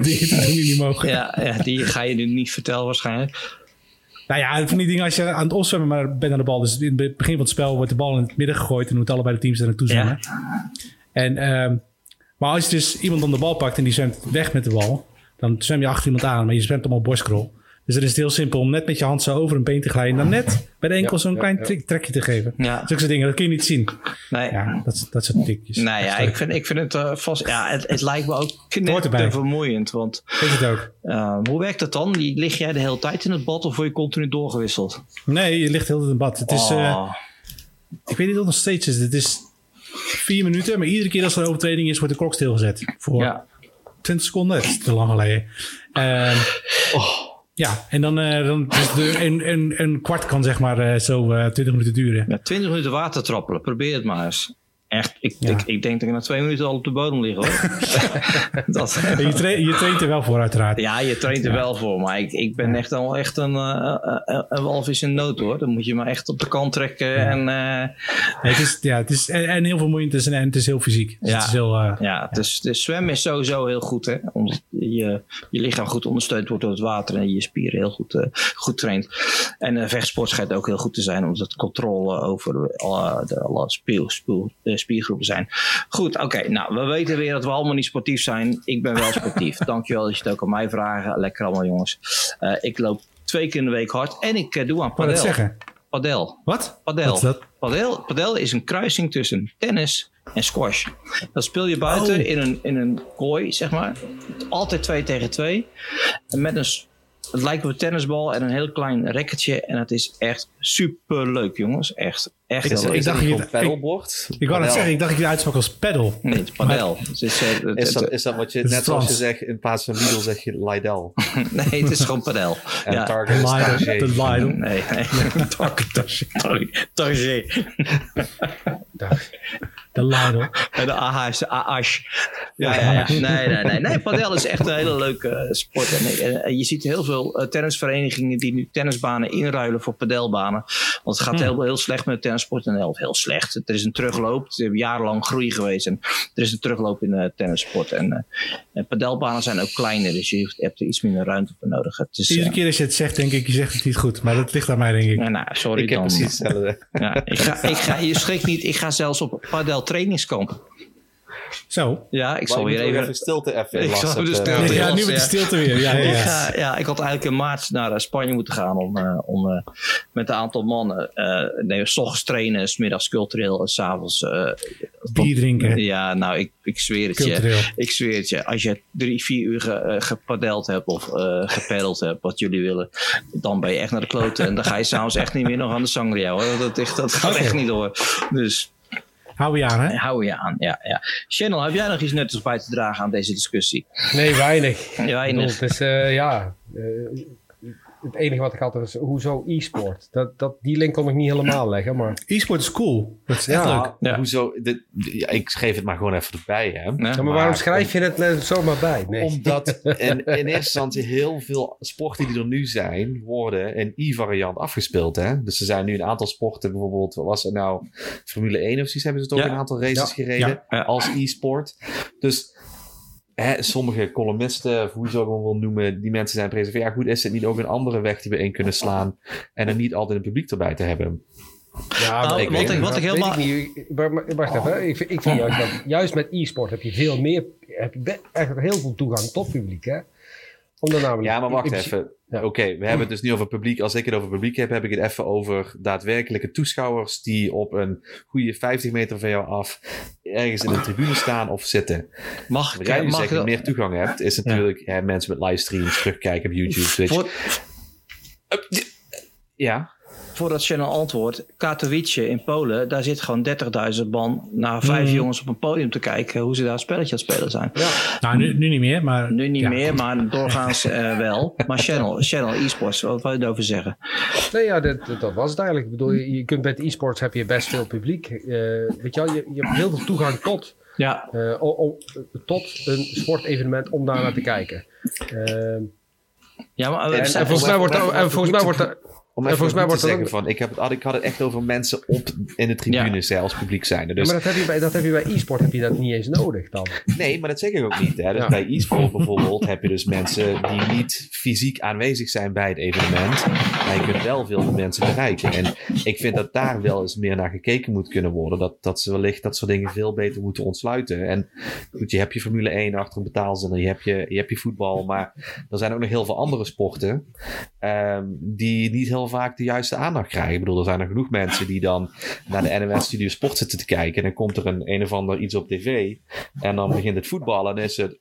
dingen doen die niet mogen. Ja, ja, die ga je nu niet vertellen waarschijnlijk. Nou ja, van die dingen als je aan het opzwemmen maar bent aan de bal. Dus in het begin van het spel wordt de bal in het midden gegooid en moeten allebei de teams er naartoe zwemmen. En, ehm, maar als je dus iemand om de bal pakt en die zwemt weg met de bal, dan zwem je achter iemand aan, maar je zwemt allemaal borstkrol. Dus dan is het heel simpel om net met je hand zo over een been te glijden en dan net bij de enkel Ja, zo'n ja, klein trekje te geven. Ja. Zulke soort dingen, dat kun je niet zien. Nee, Ja, dat, dat soort tikjes. Nou ja, ik vind, ik vind het uh, vast. Ja, het, het lijkt me ook te vermoeiend. Want Is het ook? uh, hoe werkt dat dan? Die, lig jij de hele tijd in het bad of word je continu doorgewisseld? Nee, je ligt heel in het bad. Het is, eh, Oh. ik weet niet wat het nog steeds is. Het is vier minuten, maar iedere keer als er een overtreding is, wordt de klok stilgezet. Voor ja. 20 seconden. Dat is te lang geleden. Ehm, Ja, en dan, eh, dan dus de, een, een, een kwart kan zeg maar eh, zo eh 20 minuten duren. ja, 20 minuten water trappelen. Probeer het maar eens. echt. Ik, Ja. ik, ik denk dat ik na twee minuten al op de bodem lig hoor. dat, Je, tra- je traint er wel voor uiteraard. ja, je traint er wel voor. Maar ik, ik ben echt al echt een, een walvis in nood hoor. Dan moet je me echt op de kant trekken. En het is, ja, het is en, en heel vermoeiend is en, en het is heel fysiek. Dus Ja. het is heel, ja, dus, dus zwemmen is sowieso heel goed. Hè? Omdat je, je lichaam goed ondersteund wordt door het water. En je spieren heel goed, eh, goed traint. En eh, vechtsport schijnt ook heel goed te zijn. Omdat controle over alle, de, alle spier, spier- eh, spiergroepen zijn. Goed, oké. nou, we weten weer dat we allemaal niet sportief zijn. Ik ben wel sportief. Dankjewel dat je het ook aan mij vragen. Lekker allemaal jongens. Eh, ik loop twee keer in de week hard. En ik eh, doe aan wat padel. zeggen. Padel. Wat? Padel. Wat is dat? Padel, padel is een kruising tussen tennis en squash. Dat speel je buiten Oh. in, een, in een kooi, zeg maar. Altijd twee tegen twee. En met een, het lijkt op een tennisbal en een heel klein racketje. En het is echt super leuk, jongens. Echt, echt Ik- heel leuk. ik dacht je paddleboard? Ik wou net zeggen, ik dacht dat je het uitsprak als pedal. Nee, het is padel. Het is, eh, het- Is dat, het- is dat wat je, net zoals je zegt, in plaats van Lidl zeg je Lidl. nee, het is gewoon padel. En ja. Target Lidl, de Lidl. Nee, nee. Target. Target. De Lidl. En de AH is de AAsh. Ja, ja, ja. Nee, nee, nee. Nee, padel is echt een hele leuke eh, sport. En, eh, je ziet heel veel tennisverenigingen die nu tennisbanen inruilen voor padelbanen. Want het gaat heel, heel slecht met de tennissport. En heel, heel slecht. Er is een terugloop. Er is jarenlang groei geweest. En er is een terugloop in de tennissport. En, eh, en padelbanen zijn ook kleiner. Dus je hebt- er iets minder ruimte voor nodig. Het is, Iedere eh, keer als je het zegt, denk ik, je zegt het niet goed. Maar dat ligt aan mij, denk ik. nou, nou, sorry Ik heb dan. precies hetzelfde. Ja, ik ga, ik ga, je schrikt niet. Ik ga zelfs op padel trainingskamp. Zo. Ja, ik Maar zal weer even... even stilte even Ik inlassen zal dus stilte Ja, nu met de stilte weer. Ja, ja, Ik, ja. ga, ja, ik had eigenlijk in maart naar Spanje moeten gaan om, eh, om eh, met een aantal mannen. eh nee, s ochtends trainen, 's middags cultureel en s'avonds. eh Bier drinken. ja, nou, ik, ik zweer het Cultureel. je. Ik zweer het je. Als je drie, vier uur ge, eh, gepadeld hebt of eh gepaddeld hebt, wat jullie willen, dan ben je echt naar de kloten. En dan ga je s'avonds echt niet meer nog aan de sangria hoor. Dat, echt, dat gaat echt niet door. Dus Hou je aan, hè? hou je aan. Ja, ja. Channel, heb jij nog iets nuttigs bij te dragen aan deze discussie? Nee, weinig. Ja, Ik bedoel, weinig. Het is, eh, ja... eh, het enige wat ik had is, hoezo e-sport? Dat, dat, die link kon ik niet helemaal leggen, maar... E-sport is cool. Dat is echt Ja. leuk. Ja. Hoezo? Dit, ja, ik schreef het maar gewoon even erbij, hè. Maar Maar waarom schrijf je het er zomaar bij? Nee. Omdat in, in eerste instantie heel veel sporten die er nu zijn, worden in i-variant afgespeeld. Hè? Dus er zijn nu een aantal sporten, bijvoorbeeld, wat was het nou? Formule 1 of zoiets hebben ze toch Ja. een aantal races Ja. gereden Ja. Ja. als e-sport. Dus hè, sommige columnisten, of hoe je ze ook wel wil noemen, die mensen zijn precies van ja, goed, is het niet ook een andere weg die we in kunnen slaan en er niet altijd een publiek erbij te hebben? Ja, Nou, maar wat ik- wat ik helemaal- Wacht even, hè. ik, vind- ik vind juist dat juist met e-sport heb je veel meer, heb je eigenlijk heel veel toegang tot publiek, hè? Omdat namelijk... Ja, maar wacht ik- even. Ja. Oké, we hebben het dus nu over publiek. Als ik het over publiek heb, heb ik het even over daadwerkelijke toeschouwers die op een goede 50 meter van jou af ergens in de tribune staan of zitten. Mag Wat jij ik, nu mag zegt, ik, dat meer toegang hebt, is natuurlijk hè, mensen met livestreams terugkijken op YouTube, Twitch. voor, Ja, voordat Channel antwoordt, Katowice in Polen, daar zit gewoon 30.000 man naar vijf jongens op een podium te kijken hoe ze daar een spelletje aan het spelen zijn. Nou, nu, nu niet meer, maar... Nu niet ja. meer, maar doorgaans eh, wel. Maar Channel, Channel eSports, wat wil je erover zeggen? Nee, ja, dat, dat- was het eigenlijk. Ik bedoel, je, je kunt met e-sports heb je best veel publiek. Eh, weet je wel, je, je hebt heel veel toegang tot, Ja, eh, o- o- tot een sportevenement om daar naar te kijken. Ja maar En- volgens mij wordt er- en volgens mij wordt er- om even volgens mij wordt te zeggen van, ik, heb het, ik had het echt over mensen op, in de tribunes hè, als publiek zijnde. Ja, Dus maar dat heb, je bij, dat heb je bij e-sport heb je dat niet eens nodig dan. Nee, maar dat zeg ik ook niet. Hè. Dus Ja. bij e-sport bijvoorbeeld heb je dus mensen die niet fysiek aanwezig zijn bij het evenement. Maar je kunt wel veel mensen bereiken. En ik vind dat daar wel eens meer naar gekeken moet kunnen worden. Dat, dat ze wellicht dat soort dingen veel beter moeten ontsluiten. En goed, je hebt je Formule 1 achter een betaalzender. Je hebt je, je hebt je voetbal. Maar er zijn ook nog heel veel andere sporten. ehm, die niet heel vaak de juiste aandacht krijgen. Ik bedoel, er zijn er genoeg mensen die dan naar de NOS Studio Sport zitten te kijken. En dan komt er een, een of ander iets op tv. En dan begint het voetballen en is het.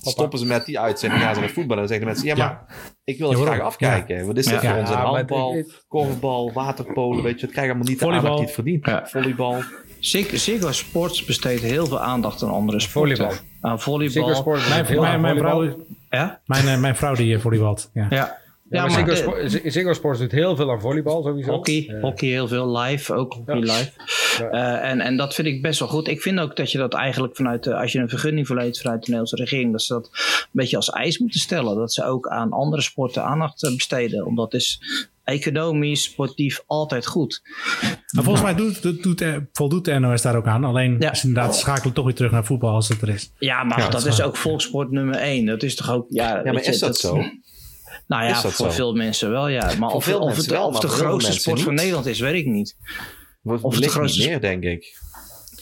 Stoppen ze met die uitzending, gaan ze naar voetballen. En dan zeggen de mensen: Ja, maar ik wil het graag afkijken. Wat is dit Ja. voor ons? Een handbal, korfbal, waterpolen. Weet je, het krijgt allemaal niet de Volleybal. aandacht die het verdient. Ja. Volleybal. Zig- Ziggo Sports besteedt heel veel aandacht aan andere sporten. Volleybal. Aan volleybal. Sport Mijn, vrouw, Ja? mijn, eh, mijn vrouw die eh, volleybalt. Ja. Ja. Maar Ziggo, Ziggo Sports doet heel veel aan volleybal sowieso. Hockey, hockey heel veel, live ook, hockey Ja. live. Ja. Eh, en, en dat vind ik best wel goed. Ik vind ook dat je dat eigenlijk vanuit, de, als je een vergunning verleent vanuit de Nederlandse regering, dat ze dat een beetje als eis moeten stellen. Dat ze ook aan andere sporten aandacht eh, besteden. Omdat is economisch, sportief altijd goed. Maar volgens mij doet, doet, doet, voldoet de NOS daar ook aan. Alleen Ja. is inderdaad schakelen toch weer terug naar voetbal als het er is. Ja, maar Ja, dat dat is is ook volkssport nummer één. Dat is toch ook, ja, Ja, maar je, is dat zo? Nou ja, voor zo? veel mensen wel, ja. Maar of, veel of mensen het, wel, of de grootste sport van. Nederland is, weet ik niet. Of Of het grootste- niet meer, denk ik.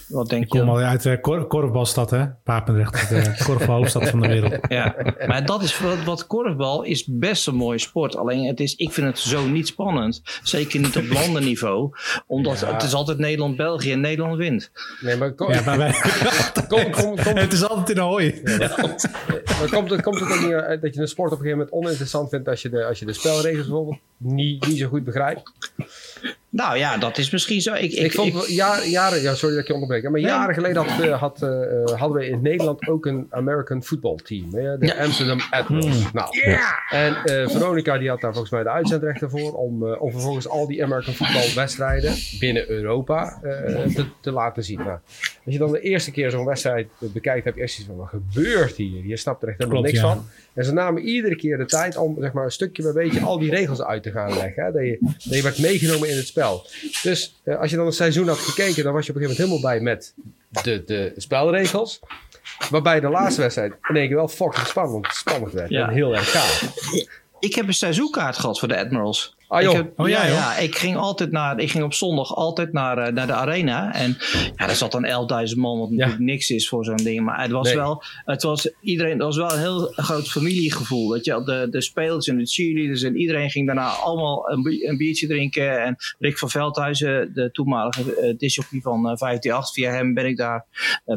Wat denk Ik kom je? al uit de kor korfbalstad, hè? Papendrecht, de korfbalhoofdstad van de wereld. Ja, maar dat is wat, wat korfbal is best een mooie sport. Alleen het is, ik vind het zo niet spannend. Zeker niet op landenniveau. Omdat Ja. het is altijd Nederland-België en Nederland wint. Nee, maar kom, Ja, maar wij, kom, kom, kom, het is altijd in de hooi. maar komt, het, komt het ook niet uit dat je een sport op een gegeven moment oninteressant vindt als je de, als je de spelregels bijvoorbeeld niet, niet zo goed begrijpt? Nou ja, dat is misschien zo. Ik, ik, Ik, vond ik- jaren, jaren, ja, sorry dat ik je onderbreek, maar Nee. jaren geleden had, eh, had, eh, eh, hadden we in Nederland ook een American football team. hè, De Ja. Amsterdam Admirals. Nou, En eh, Veronica die had daar volgens mij de uitzendrechten voor om, eh, om vervolgens al die American football wedstrijden binnen Europa eh, te, te laten zien. Nou, als je dan de eerste keer zo'n wedstrijd bekijkt, heb je echt zoiets van, wat gebeurt hier? Je snapt er echt helemaal Klopt, niks ja. van. En ze namen iedere keer de tijd om zeg maar, een stukje bij beetje al die regels uit te gaan leggen. Hè? Dat, je, dat je werd meegenomen in het spel. Dus eh, als je dan een seizoen had gekeken, dan was je op een gegeven moment helemaal bij met de, de spelregels. Waarbij de laatste wedstrijd in één keer wel fucking spannend, spannend werd. Ja. En heel erg gaaf. ik heb een seizoenkaart gehad voor de Admirals. Ah, ik joh. heb- Oh, ja, ja, joh. ja, ik ging altijd naar, ik ging op zondag altijd naar, eh, naar de arena. En ja, daar zat dan 11.000 man, wat natuurlijk niks is voor zo'n ding. Maar het was Nee. wel, het was iedereen, het was wel een heel groot familiegevoel. Dat je de, de spelers en de cheerleaders en iedereen ging daarna allemaal een, een biertje drinken. En Rick van Veldhuizen, de toenmalige uh, disjockey van eh 158, via hem ben ik daar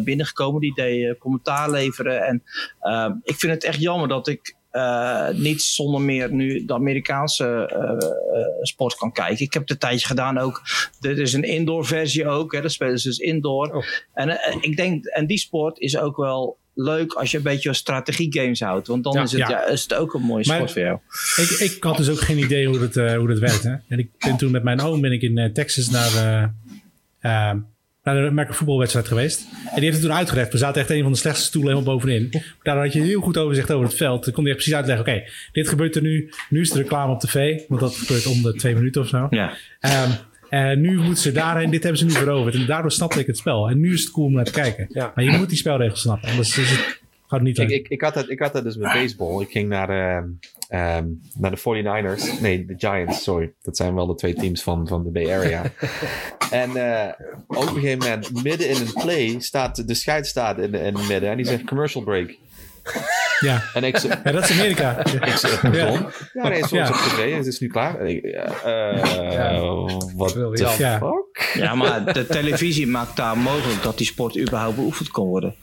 binnengekomen. Die deed commentaar leveren. En eh, ik vind het echt jammer dat ik eh, niet zonder meer nu de Amerikaanse eh, eh, sport kan kijken. Ik heb het een tijdje gedaan ook. Dit is een indoor versie ook. Hè. Dat spelen ze dus indoor. Oh. En ik denk, en die sport is ook wel leuk als je een beetje strategie games houdt. Want dan Ja. is, het, Ja. ja. is het ook een mooie Maar- sport voor jou. Ik, ik had dus ook geen idee hoe dat, hoe dat werkt. Hè? En ik ben toen met mijn oom ben ik in Texas naar, naar de American voetbalwedstrijd geweest. En die heeft het toen uitgelegd. We zaten echt een van de slechtste stoelen helemaal bovenin. Maar daar had je heel goed overzicht over het veld. Dan kon hij echt precies uitleggen. Oké, dit gebeurt er nu. Nu is de reclame op tv. Want dat gebeurt om de twee minuten of zo. Ja. Ehm, en nu moeten ze daarheen. Dit hebben ze nu veroverd. En daardoor snapte ik het spel. En nu is het cool om naar te kijken. Ja. Maar je moet die spelregels snappen. Anders is het, gaat het niet Ik, ik, ik, had dat, ik had dat dus met baseball. Ik ging naar de, ehm, naar de 49ers. Nee, de Giants, sorry. Dat zijn wel de twee teams van, van de Bay Area. en eh, op een gegeven moment, midden in een play, staat de scheids staat in, in het midden. En die zegt commercial break. Ja. En ik ja, dat is Amerika. ik zeg, pardon? Ja, nee, het is Ja. op tv. Het is nu klaar. Eh, Ja. Wat de. Ja. fuck? Ja, maar de televisie maakt daar mogelijk dat die sport überhaupt beoefend kan worden.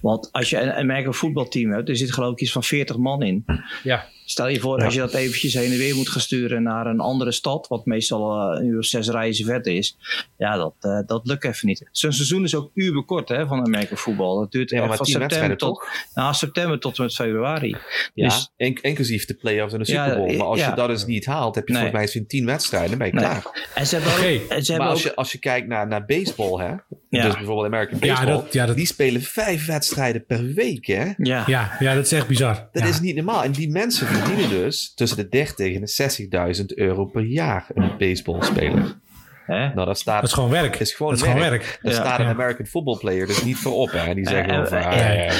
Want als je een American voetbalteam hebt, er zit geloof ik iets van 40 man in. Ja. Stel je voor, als je dat eventjes heen en weer moet gaan sturen naar een andere stad, wat meestal eh, een uur of zes reizen verder is. Ja, dat, eh, dat lukt even niet. Zo'n seizoen is ook uberkort hè, van American voetbal. Dat duurt Ja, van september wedstrijden tot, toch? nou, september tot en met februari. Ja, Dus- in- inclusief de playoffs en de Super Bowl. maar als ja. je dat dus niet haalt, heb je Nee. volgens mij zo'n tien wedstrijden, ben je Nee. klaar. En ze hebben ook, ze Maar hebben als ook je, als je kijkt naar, naar baseball, hè? Ja. Dus bijvoorbeeld American Ja, Baseball. dat- ja, dat- Die spelen vijf wedstrijden per week, hè? ja, Ja, ja, dat is echt bizar. Dat Ja. is niet normaal. En die mensen verdienen dus tussen de 30 en de 60.000 euro per jaar een baseballspeler. Hè? Nou, dat staat... Dat is gewoon werk. is gewoon dat is gewoon werk. werk. Daar Ja. staat een Ja. American football player dus niet voor op. Hè? En die zeggen ah, eh, ja,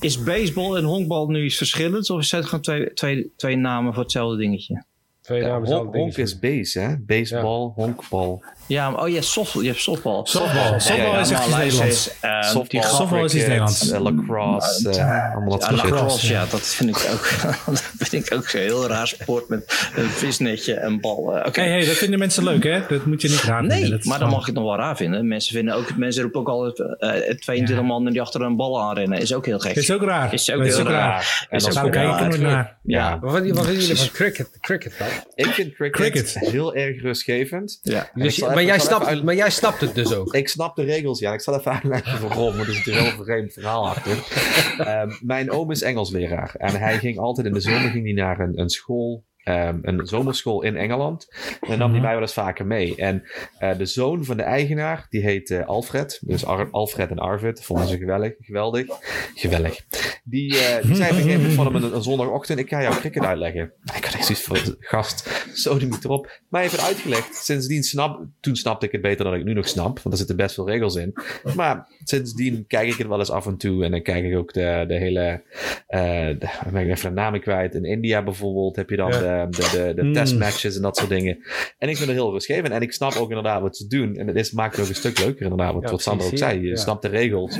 Is baseball en honkbal nu iets verschillends? Of is het gewoon twee, twee, twee namen voor hetzelfde dingetje? Twee ja, namen honk, honk is base, hè? Baseball, honkbal. Ja, maar, oh je hebt softball. Je hebt softbal. Softbal. Softbal is echt iets Nederlands. die Softball, is iets Nederlands. eh, lacrosse, eh, allemaal dat Ja, soort shit. lacrosse, ja, dat vind ik ook, dat vind ik ook zo'n heel raar sport met een visnetje en bal. eh, Oké. Hey, hey, dat vinden mensen leuk, hè? Dat moet je niet raar vinden. Nee, Dat maar dan mag je het nog wel raar vinden. Mensen, vinden ook, mensen roepen ook altijd eh 22 Ja. mannen die achter een bal aanrennen. Is ook heel gek. Is ook raar. Is ook Dat is heel ook raar. raar. En dan ook Daar heel kijk ik raar. er nooit naar. Ja, Wat vinden jullie van cricket, cricket dan? ik vind cricket, Cricket. heel erg rustgevend. Ja. Maar, jij snapt, uit- maar jij snapt het dus ook. Ik snap de regels, ja. Ik zal even uitleggen waarom, want er zit een heel vreemd verhaal achter. Ehm, mijn oom is Engelsleraar en hij ging altijd in de zomer ging hij naar een, een school ehm, een zomerschool in Engeland. En dan nam Mhm. hij mij wel eens vaker mee. En eh, de zoon van de eigenaar, die heet eh, Alfred. Dus Ar- Alfred en Arvid, vonden ze geweldig. Geweldig. Geweldig. Die, eh, die zei op een gegeven moment van hem een, een zondagochtend, ik ga jou cricket uitleggen. Ik had echt zoiets van, gast, zo die erop. Maar hij heeft het uitgelegd. Sindsdien snap, toen snapte ik het beter dan ik nu nog snap, want er zitten best veel regels in. Maar sindsdien kijk ik het wel eens af en toe en dan kijk ik ook de, de hele, eh de, ik ben even de namen kwijt. In India bijvoorbeeld heb je dan Ja. de, de, de, de Hmm. testmatches en dat soort dingen. En ik vind het heel rustgevend. En ik snap ook inderdaad wat ze doen. En het is, maakt het ook een stuk leuker inderdaad. Wat, Ja, wat Sander ook zei. Je ja. snapt de regels.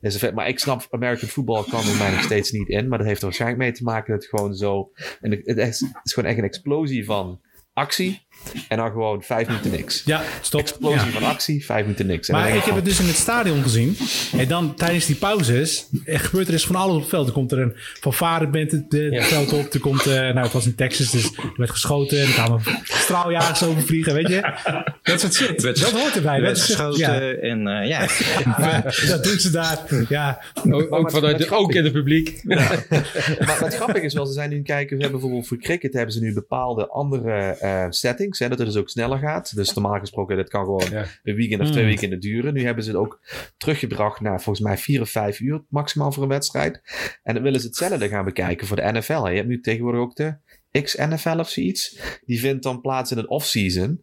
Is vet. Maar ik snap American football kan voor mij nog steeds niet in. Maar dat heeft er waarschijnlijk mee te maken dat het gewoon zo... En het, het is, het is gewoon echt een explosie van actie. En dan gewoon vijf minuten niks. Ja, stop. Explosie Ja. van actie, vijf minuten niks. En Maar ik heb het dus in het stadion gezien. En dan tijdens die pauzes er gebeurt er dus van alles op het veld. Er komt er een fanfareband het de, het veld op. Er komt, eh, nou het was in Texas, dus er werd geschoten. En er kwamen straaljagers overvliegen, weet je. Dat soort shit. Werd- dat hoort erbij. werd Dat, is, ja, geschoten en eh, ja. dat doen ze daar. Ja, Ook, ook, met- vanuit met de, ook in het publiek. Maar wat grappig is wel, ze zijn nu kijken, we hebben bijvoorbeeld voor cricket hebben ze nu bepaalde andere eh, settings, hè, dat het dus ook sneller gaat. Dus normaal gesproken, dat kan gewoon Ja. een weekend of twee Hmm. weekenden duren. Nu hebben ze het ook teruggebracht naar volgens mij vier of vijf uur maximaal voor een wedstrijd. En dan willen ze hetzelfde gaan bekijken voor de NFL. hè. Je hebt nu tegenwoordig ook de X-NFL of zoiets. Die vindt dan plaats in het off-season.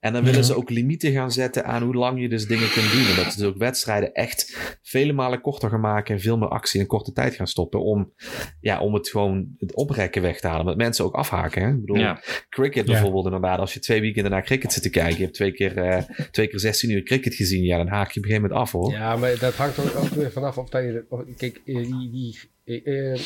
En dan willen ze ook limieten gaan zetten aan hoe lang je dus dingen kunt doen. En dat ze dus ook wedstrijden echt vele malen korter gaan maken en veel meer actie in korte tijd gaan stoppen. Om, ja, om het gewoon het oprekken weg te halen. Dat mensen ook afhaken. Hè? Ik bedoel, Ja. cricket bijvoorbeeld inderdaad. Als je twee weekenden naar cricket zit te kijken. Je hebt twee keer, eh, twee keer 16 uur cricket gezien. Ja, dan haak je op een gegeven moment af hoor. Ja, maar dat hangt ook, ook weer vanaf of dat je... Of, kijk, eh, die, die eh,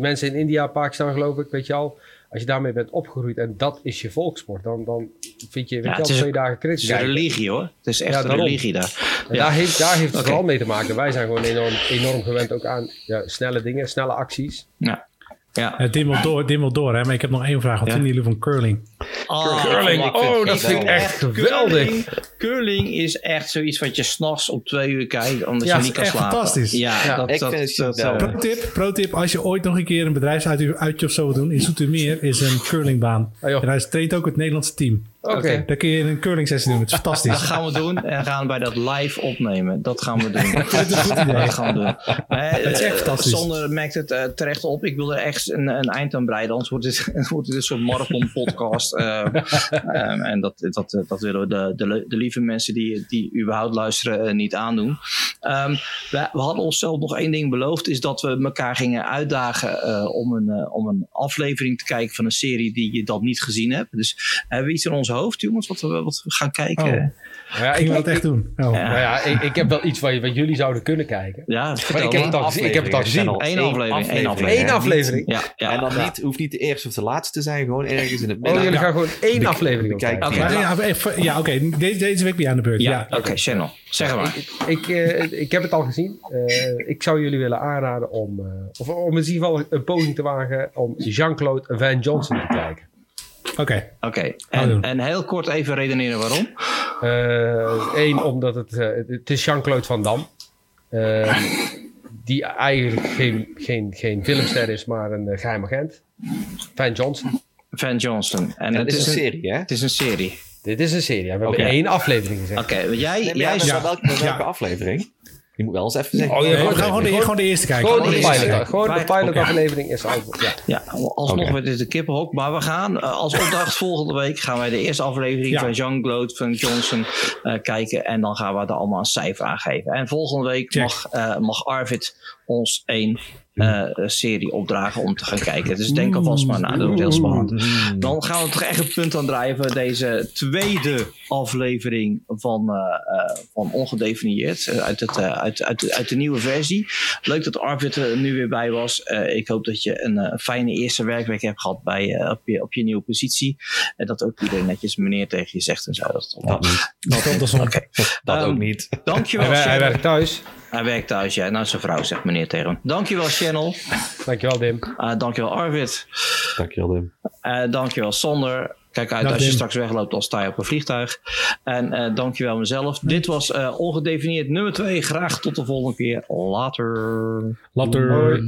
mensen in India, Pakistan geloof ik, weet je al... Als je daarmee bent opgegroeid en dat is je volkssport, dan, dan vind je, weet Ja, je twee dagen Het cricket is een religie hoor. Het is echt Ja, een religie daar. En Ja. daar heeft, daar heeft het vooral mee te maken. Wij zijn gewoon enorm, enorm gewend ook aan ja, snelle dingen, snelle acties. Ja. Ja. het dimmelt door, dimmelt door. Hè? Maar ik heb nog één vraag. Wat Ja. vinden jullie van curling? Oh, Curling. ik Oh, dat vind ik echt geweldig. Curling, curling is echt zoiets wat je s'nachts om twee uur kijkt, omdat Ja, je is niet kan slapen. fantastisch. Ja, Ja, dat, ik dat, vind het dat, eh, Pro tip, pro tip, als je ooit nog een keer een bedrijfsuitje of zo wil doen, in Zoetermeer is een curlingbaan. Joh. en hij traint ook het Nederlandse team. Oké. Daar kun je een curling sessie doen, het is Dat fantastisch. gaan we doen en gaan wij dat live opnemen. Dat gaan we doen. vind het een goed idee. Dat gaan we doen. Dat is echt eh, fantastisch. Sander merkt het eh, terecht op. Ik wil er echt een, een eind aan breiden. Anders wordt het, het wordt dit een soort marathon podcast. Eh, ehm, en dat, dat, dat willen we de, de, de lieve mensen die, die überhaupt luisteren eh, niet aandoen. Ehm, we, we hadden onszelf nog één ding beloofd. Is dat we elkaar gingen uitdagen eh, om, een, eh, om een aflevering te kijken van een serie die je dan niet gezien hebt. Dus hebben we iets in ons hoofd, jongens, wat we, wat we gaan kijken? Oh. Maar ja, ik, dat echt doen? Oh. Ja. nou ja, ik, ik heb wel iets wat, wat jullie zouden kunnen kijken. Ja, Maar ik heb het al gezien. Ik heb het al gezien. Eén aflevering. Eén aflevering. Ja, ja. en dan niet, hoeft niet de eerste of de laatste te zijn, gewoon ergens in het Oh, midden. jullie gaan gewoon één aflevering kijken. Ja, oké. Deze, deze week ben je aan de beurt. Ja, Ja. oké, channel. Zeg maar. Ik, ik, eh, ik heb het al gezien. Eh, ik zou jullie willen aanraden om, eh, of om in ieder geval een poging te wagen om Jean-Claude Van Johnson te kijken. Oké. Oké, en, en heel kort even redeneren waarom. Eén, omdat het, eh, het is Jean-Claude Van Damme. Eh, die eigenlijk geen, geen, geen filmster is, maar een uh, geheim agent. Van Johnson. Van Johnson. En En het het is een serie, hè? Het is een serie. Dit is een serie. We hebben één aflevering gezegd. Oké, jij, Nee, jij ja, welke, welke Ja. aflevering? Je moet wel eens even zeggen. Oh, ja, gewoon- we gaan gewoon de, gewoon- de eerste kijken. Gewoon de de pilot. eerste. Gewoon de Oké. pilot aflevering is al. Ja. Ja, alsnog Oké. met dit een kippenhok. Maar we gaan eh, als opdracht volgende week gaan wij de eerste aflevering Ja. van Jean-Claude van Johnson eh, kijken. En dan gaan we er allemaal een cijfer aan geven. En volgende week Check. mag, eh, mag Arvid ons één eh, serie opdragen om te gaan kijken. Dus denk alvast maar na. Dat wordt heel spannend. Dan gaan we toch echt een punt aan draaien voor deze tweede aflevering van, eh, eh, van Ongedefinieerd. eh, uit, het, eh, uit, uit, uit de nieuwe versie. Leuk dat Arvid er nu weer bij was. Eh, ik hoop dat je een eh, fijne eerste werkweek hebt gehad bij, eh, op, je, op je nieuwe positie. En dat ook iedereen netjes meneer tegen je zegt en zo. Dat, Dat dat. Dat Ehm, ook niet. Dankjewel, Hij, werkt thuis. Hij werkt thuis, ja. Nou, zijn vrouw zegt meneer tegen hem. Dankjewel, Channel. Dankjewel, Dim. Uh, dankjewel, Arvid. Dankjewel, Dim. Eh, dankjewel Sander. Kijk uit Dag, als je straks wegloopt, dan sta je op een vliegtuig. En eh, dankjewel mezelf. Dit was eh, ongedefinieerd nummer 2. Graag tot de volgende keer. Later. Later.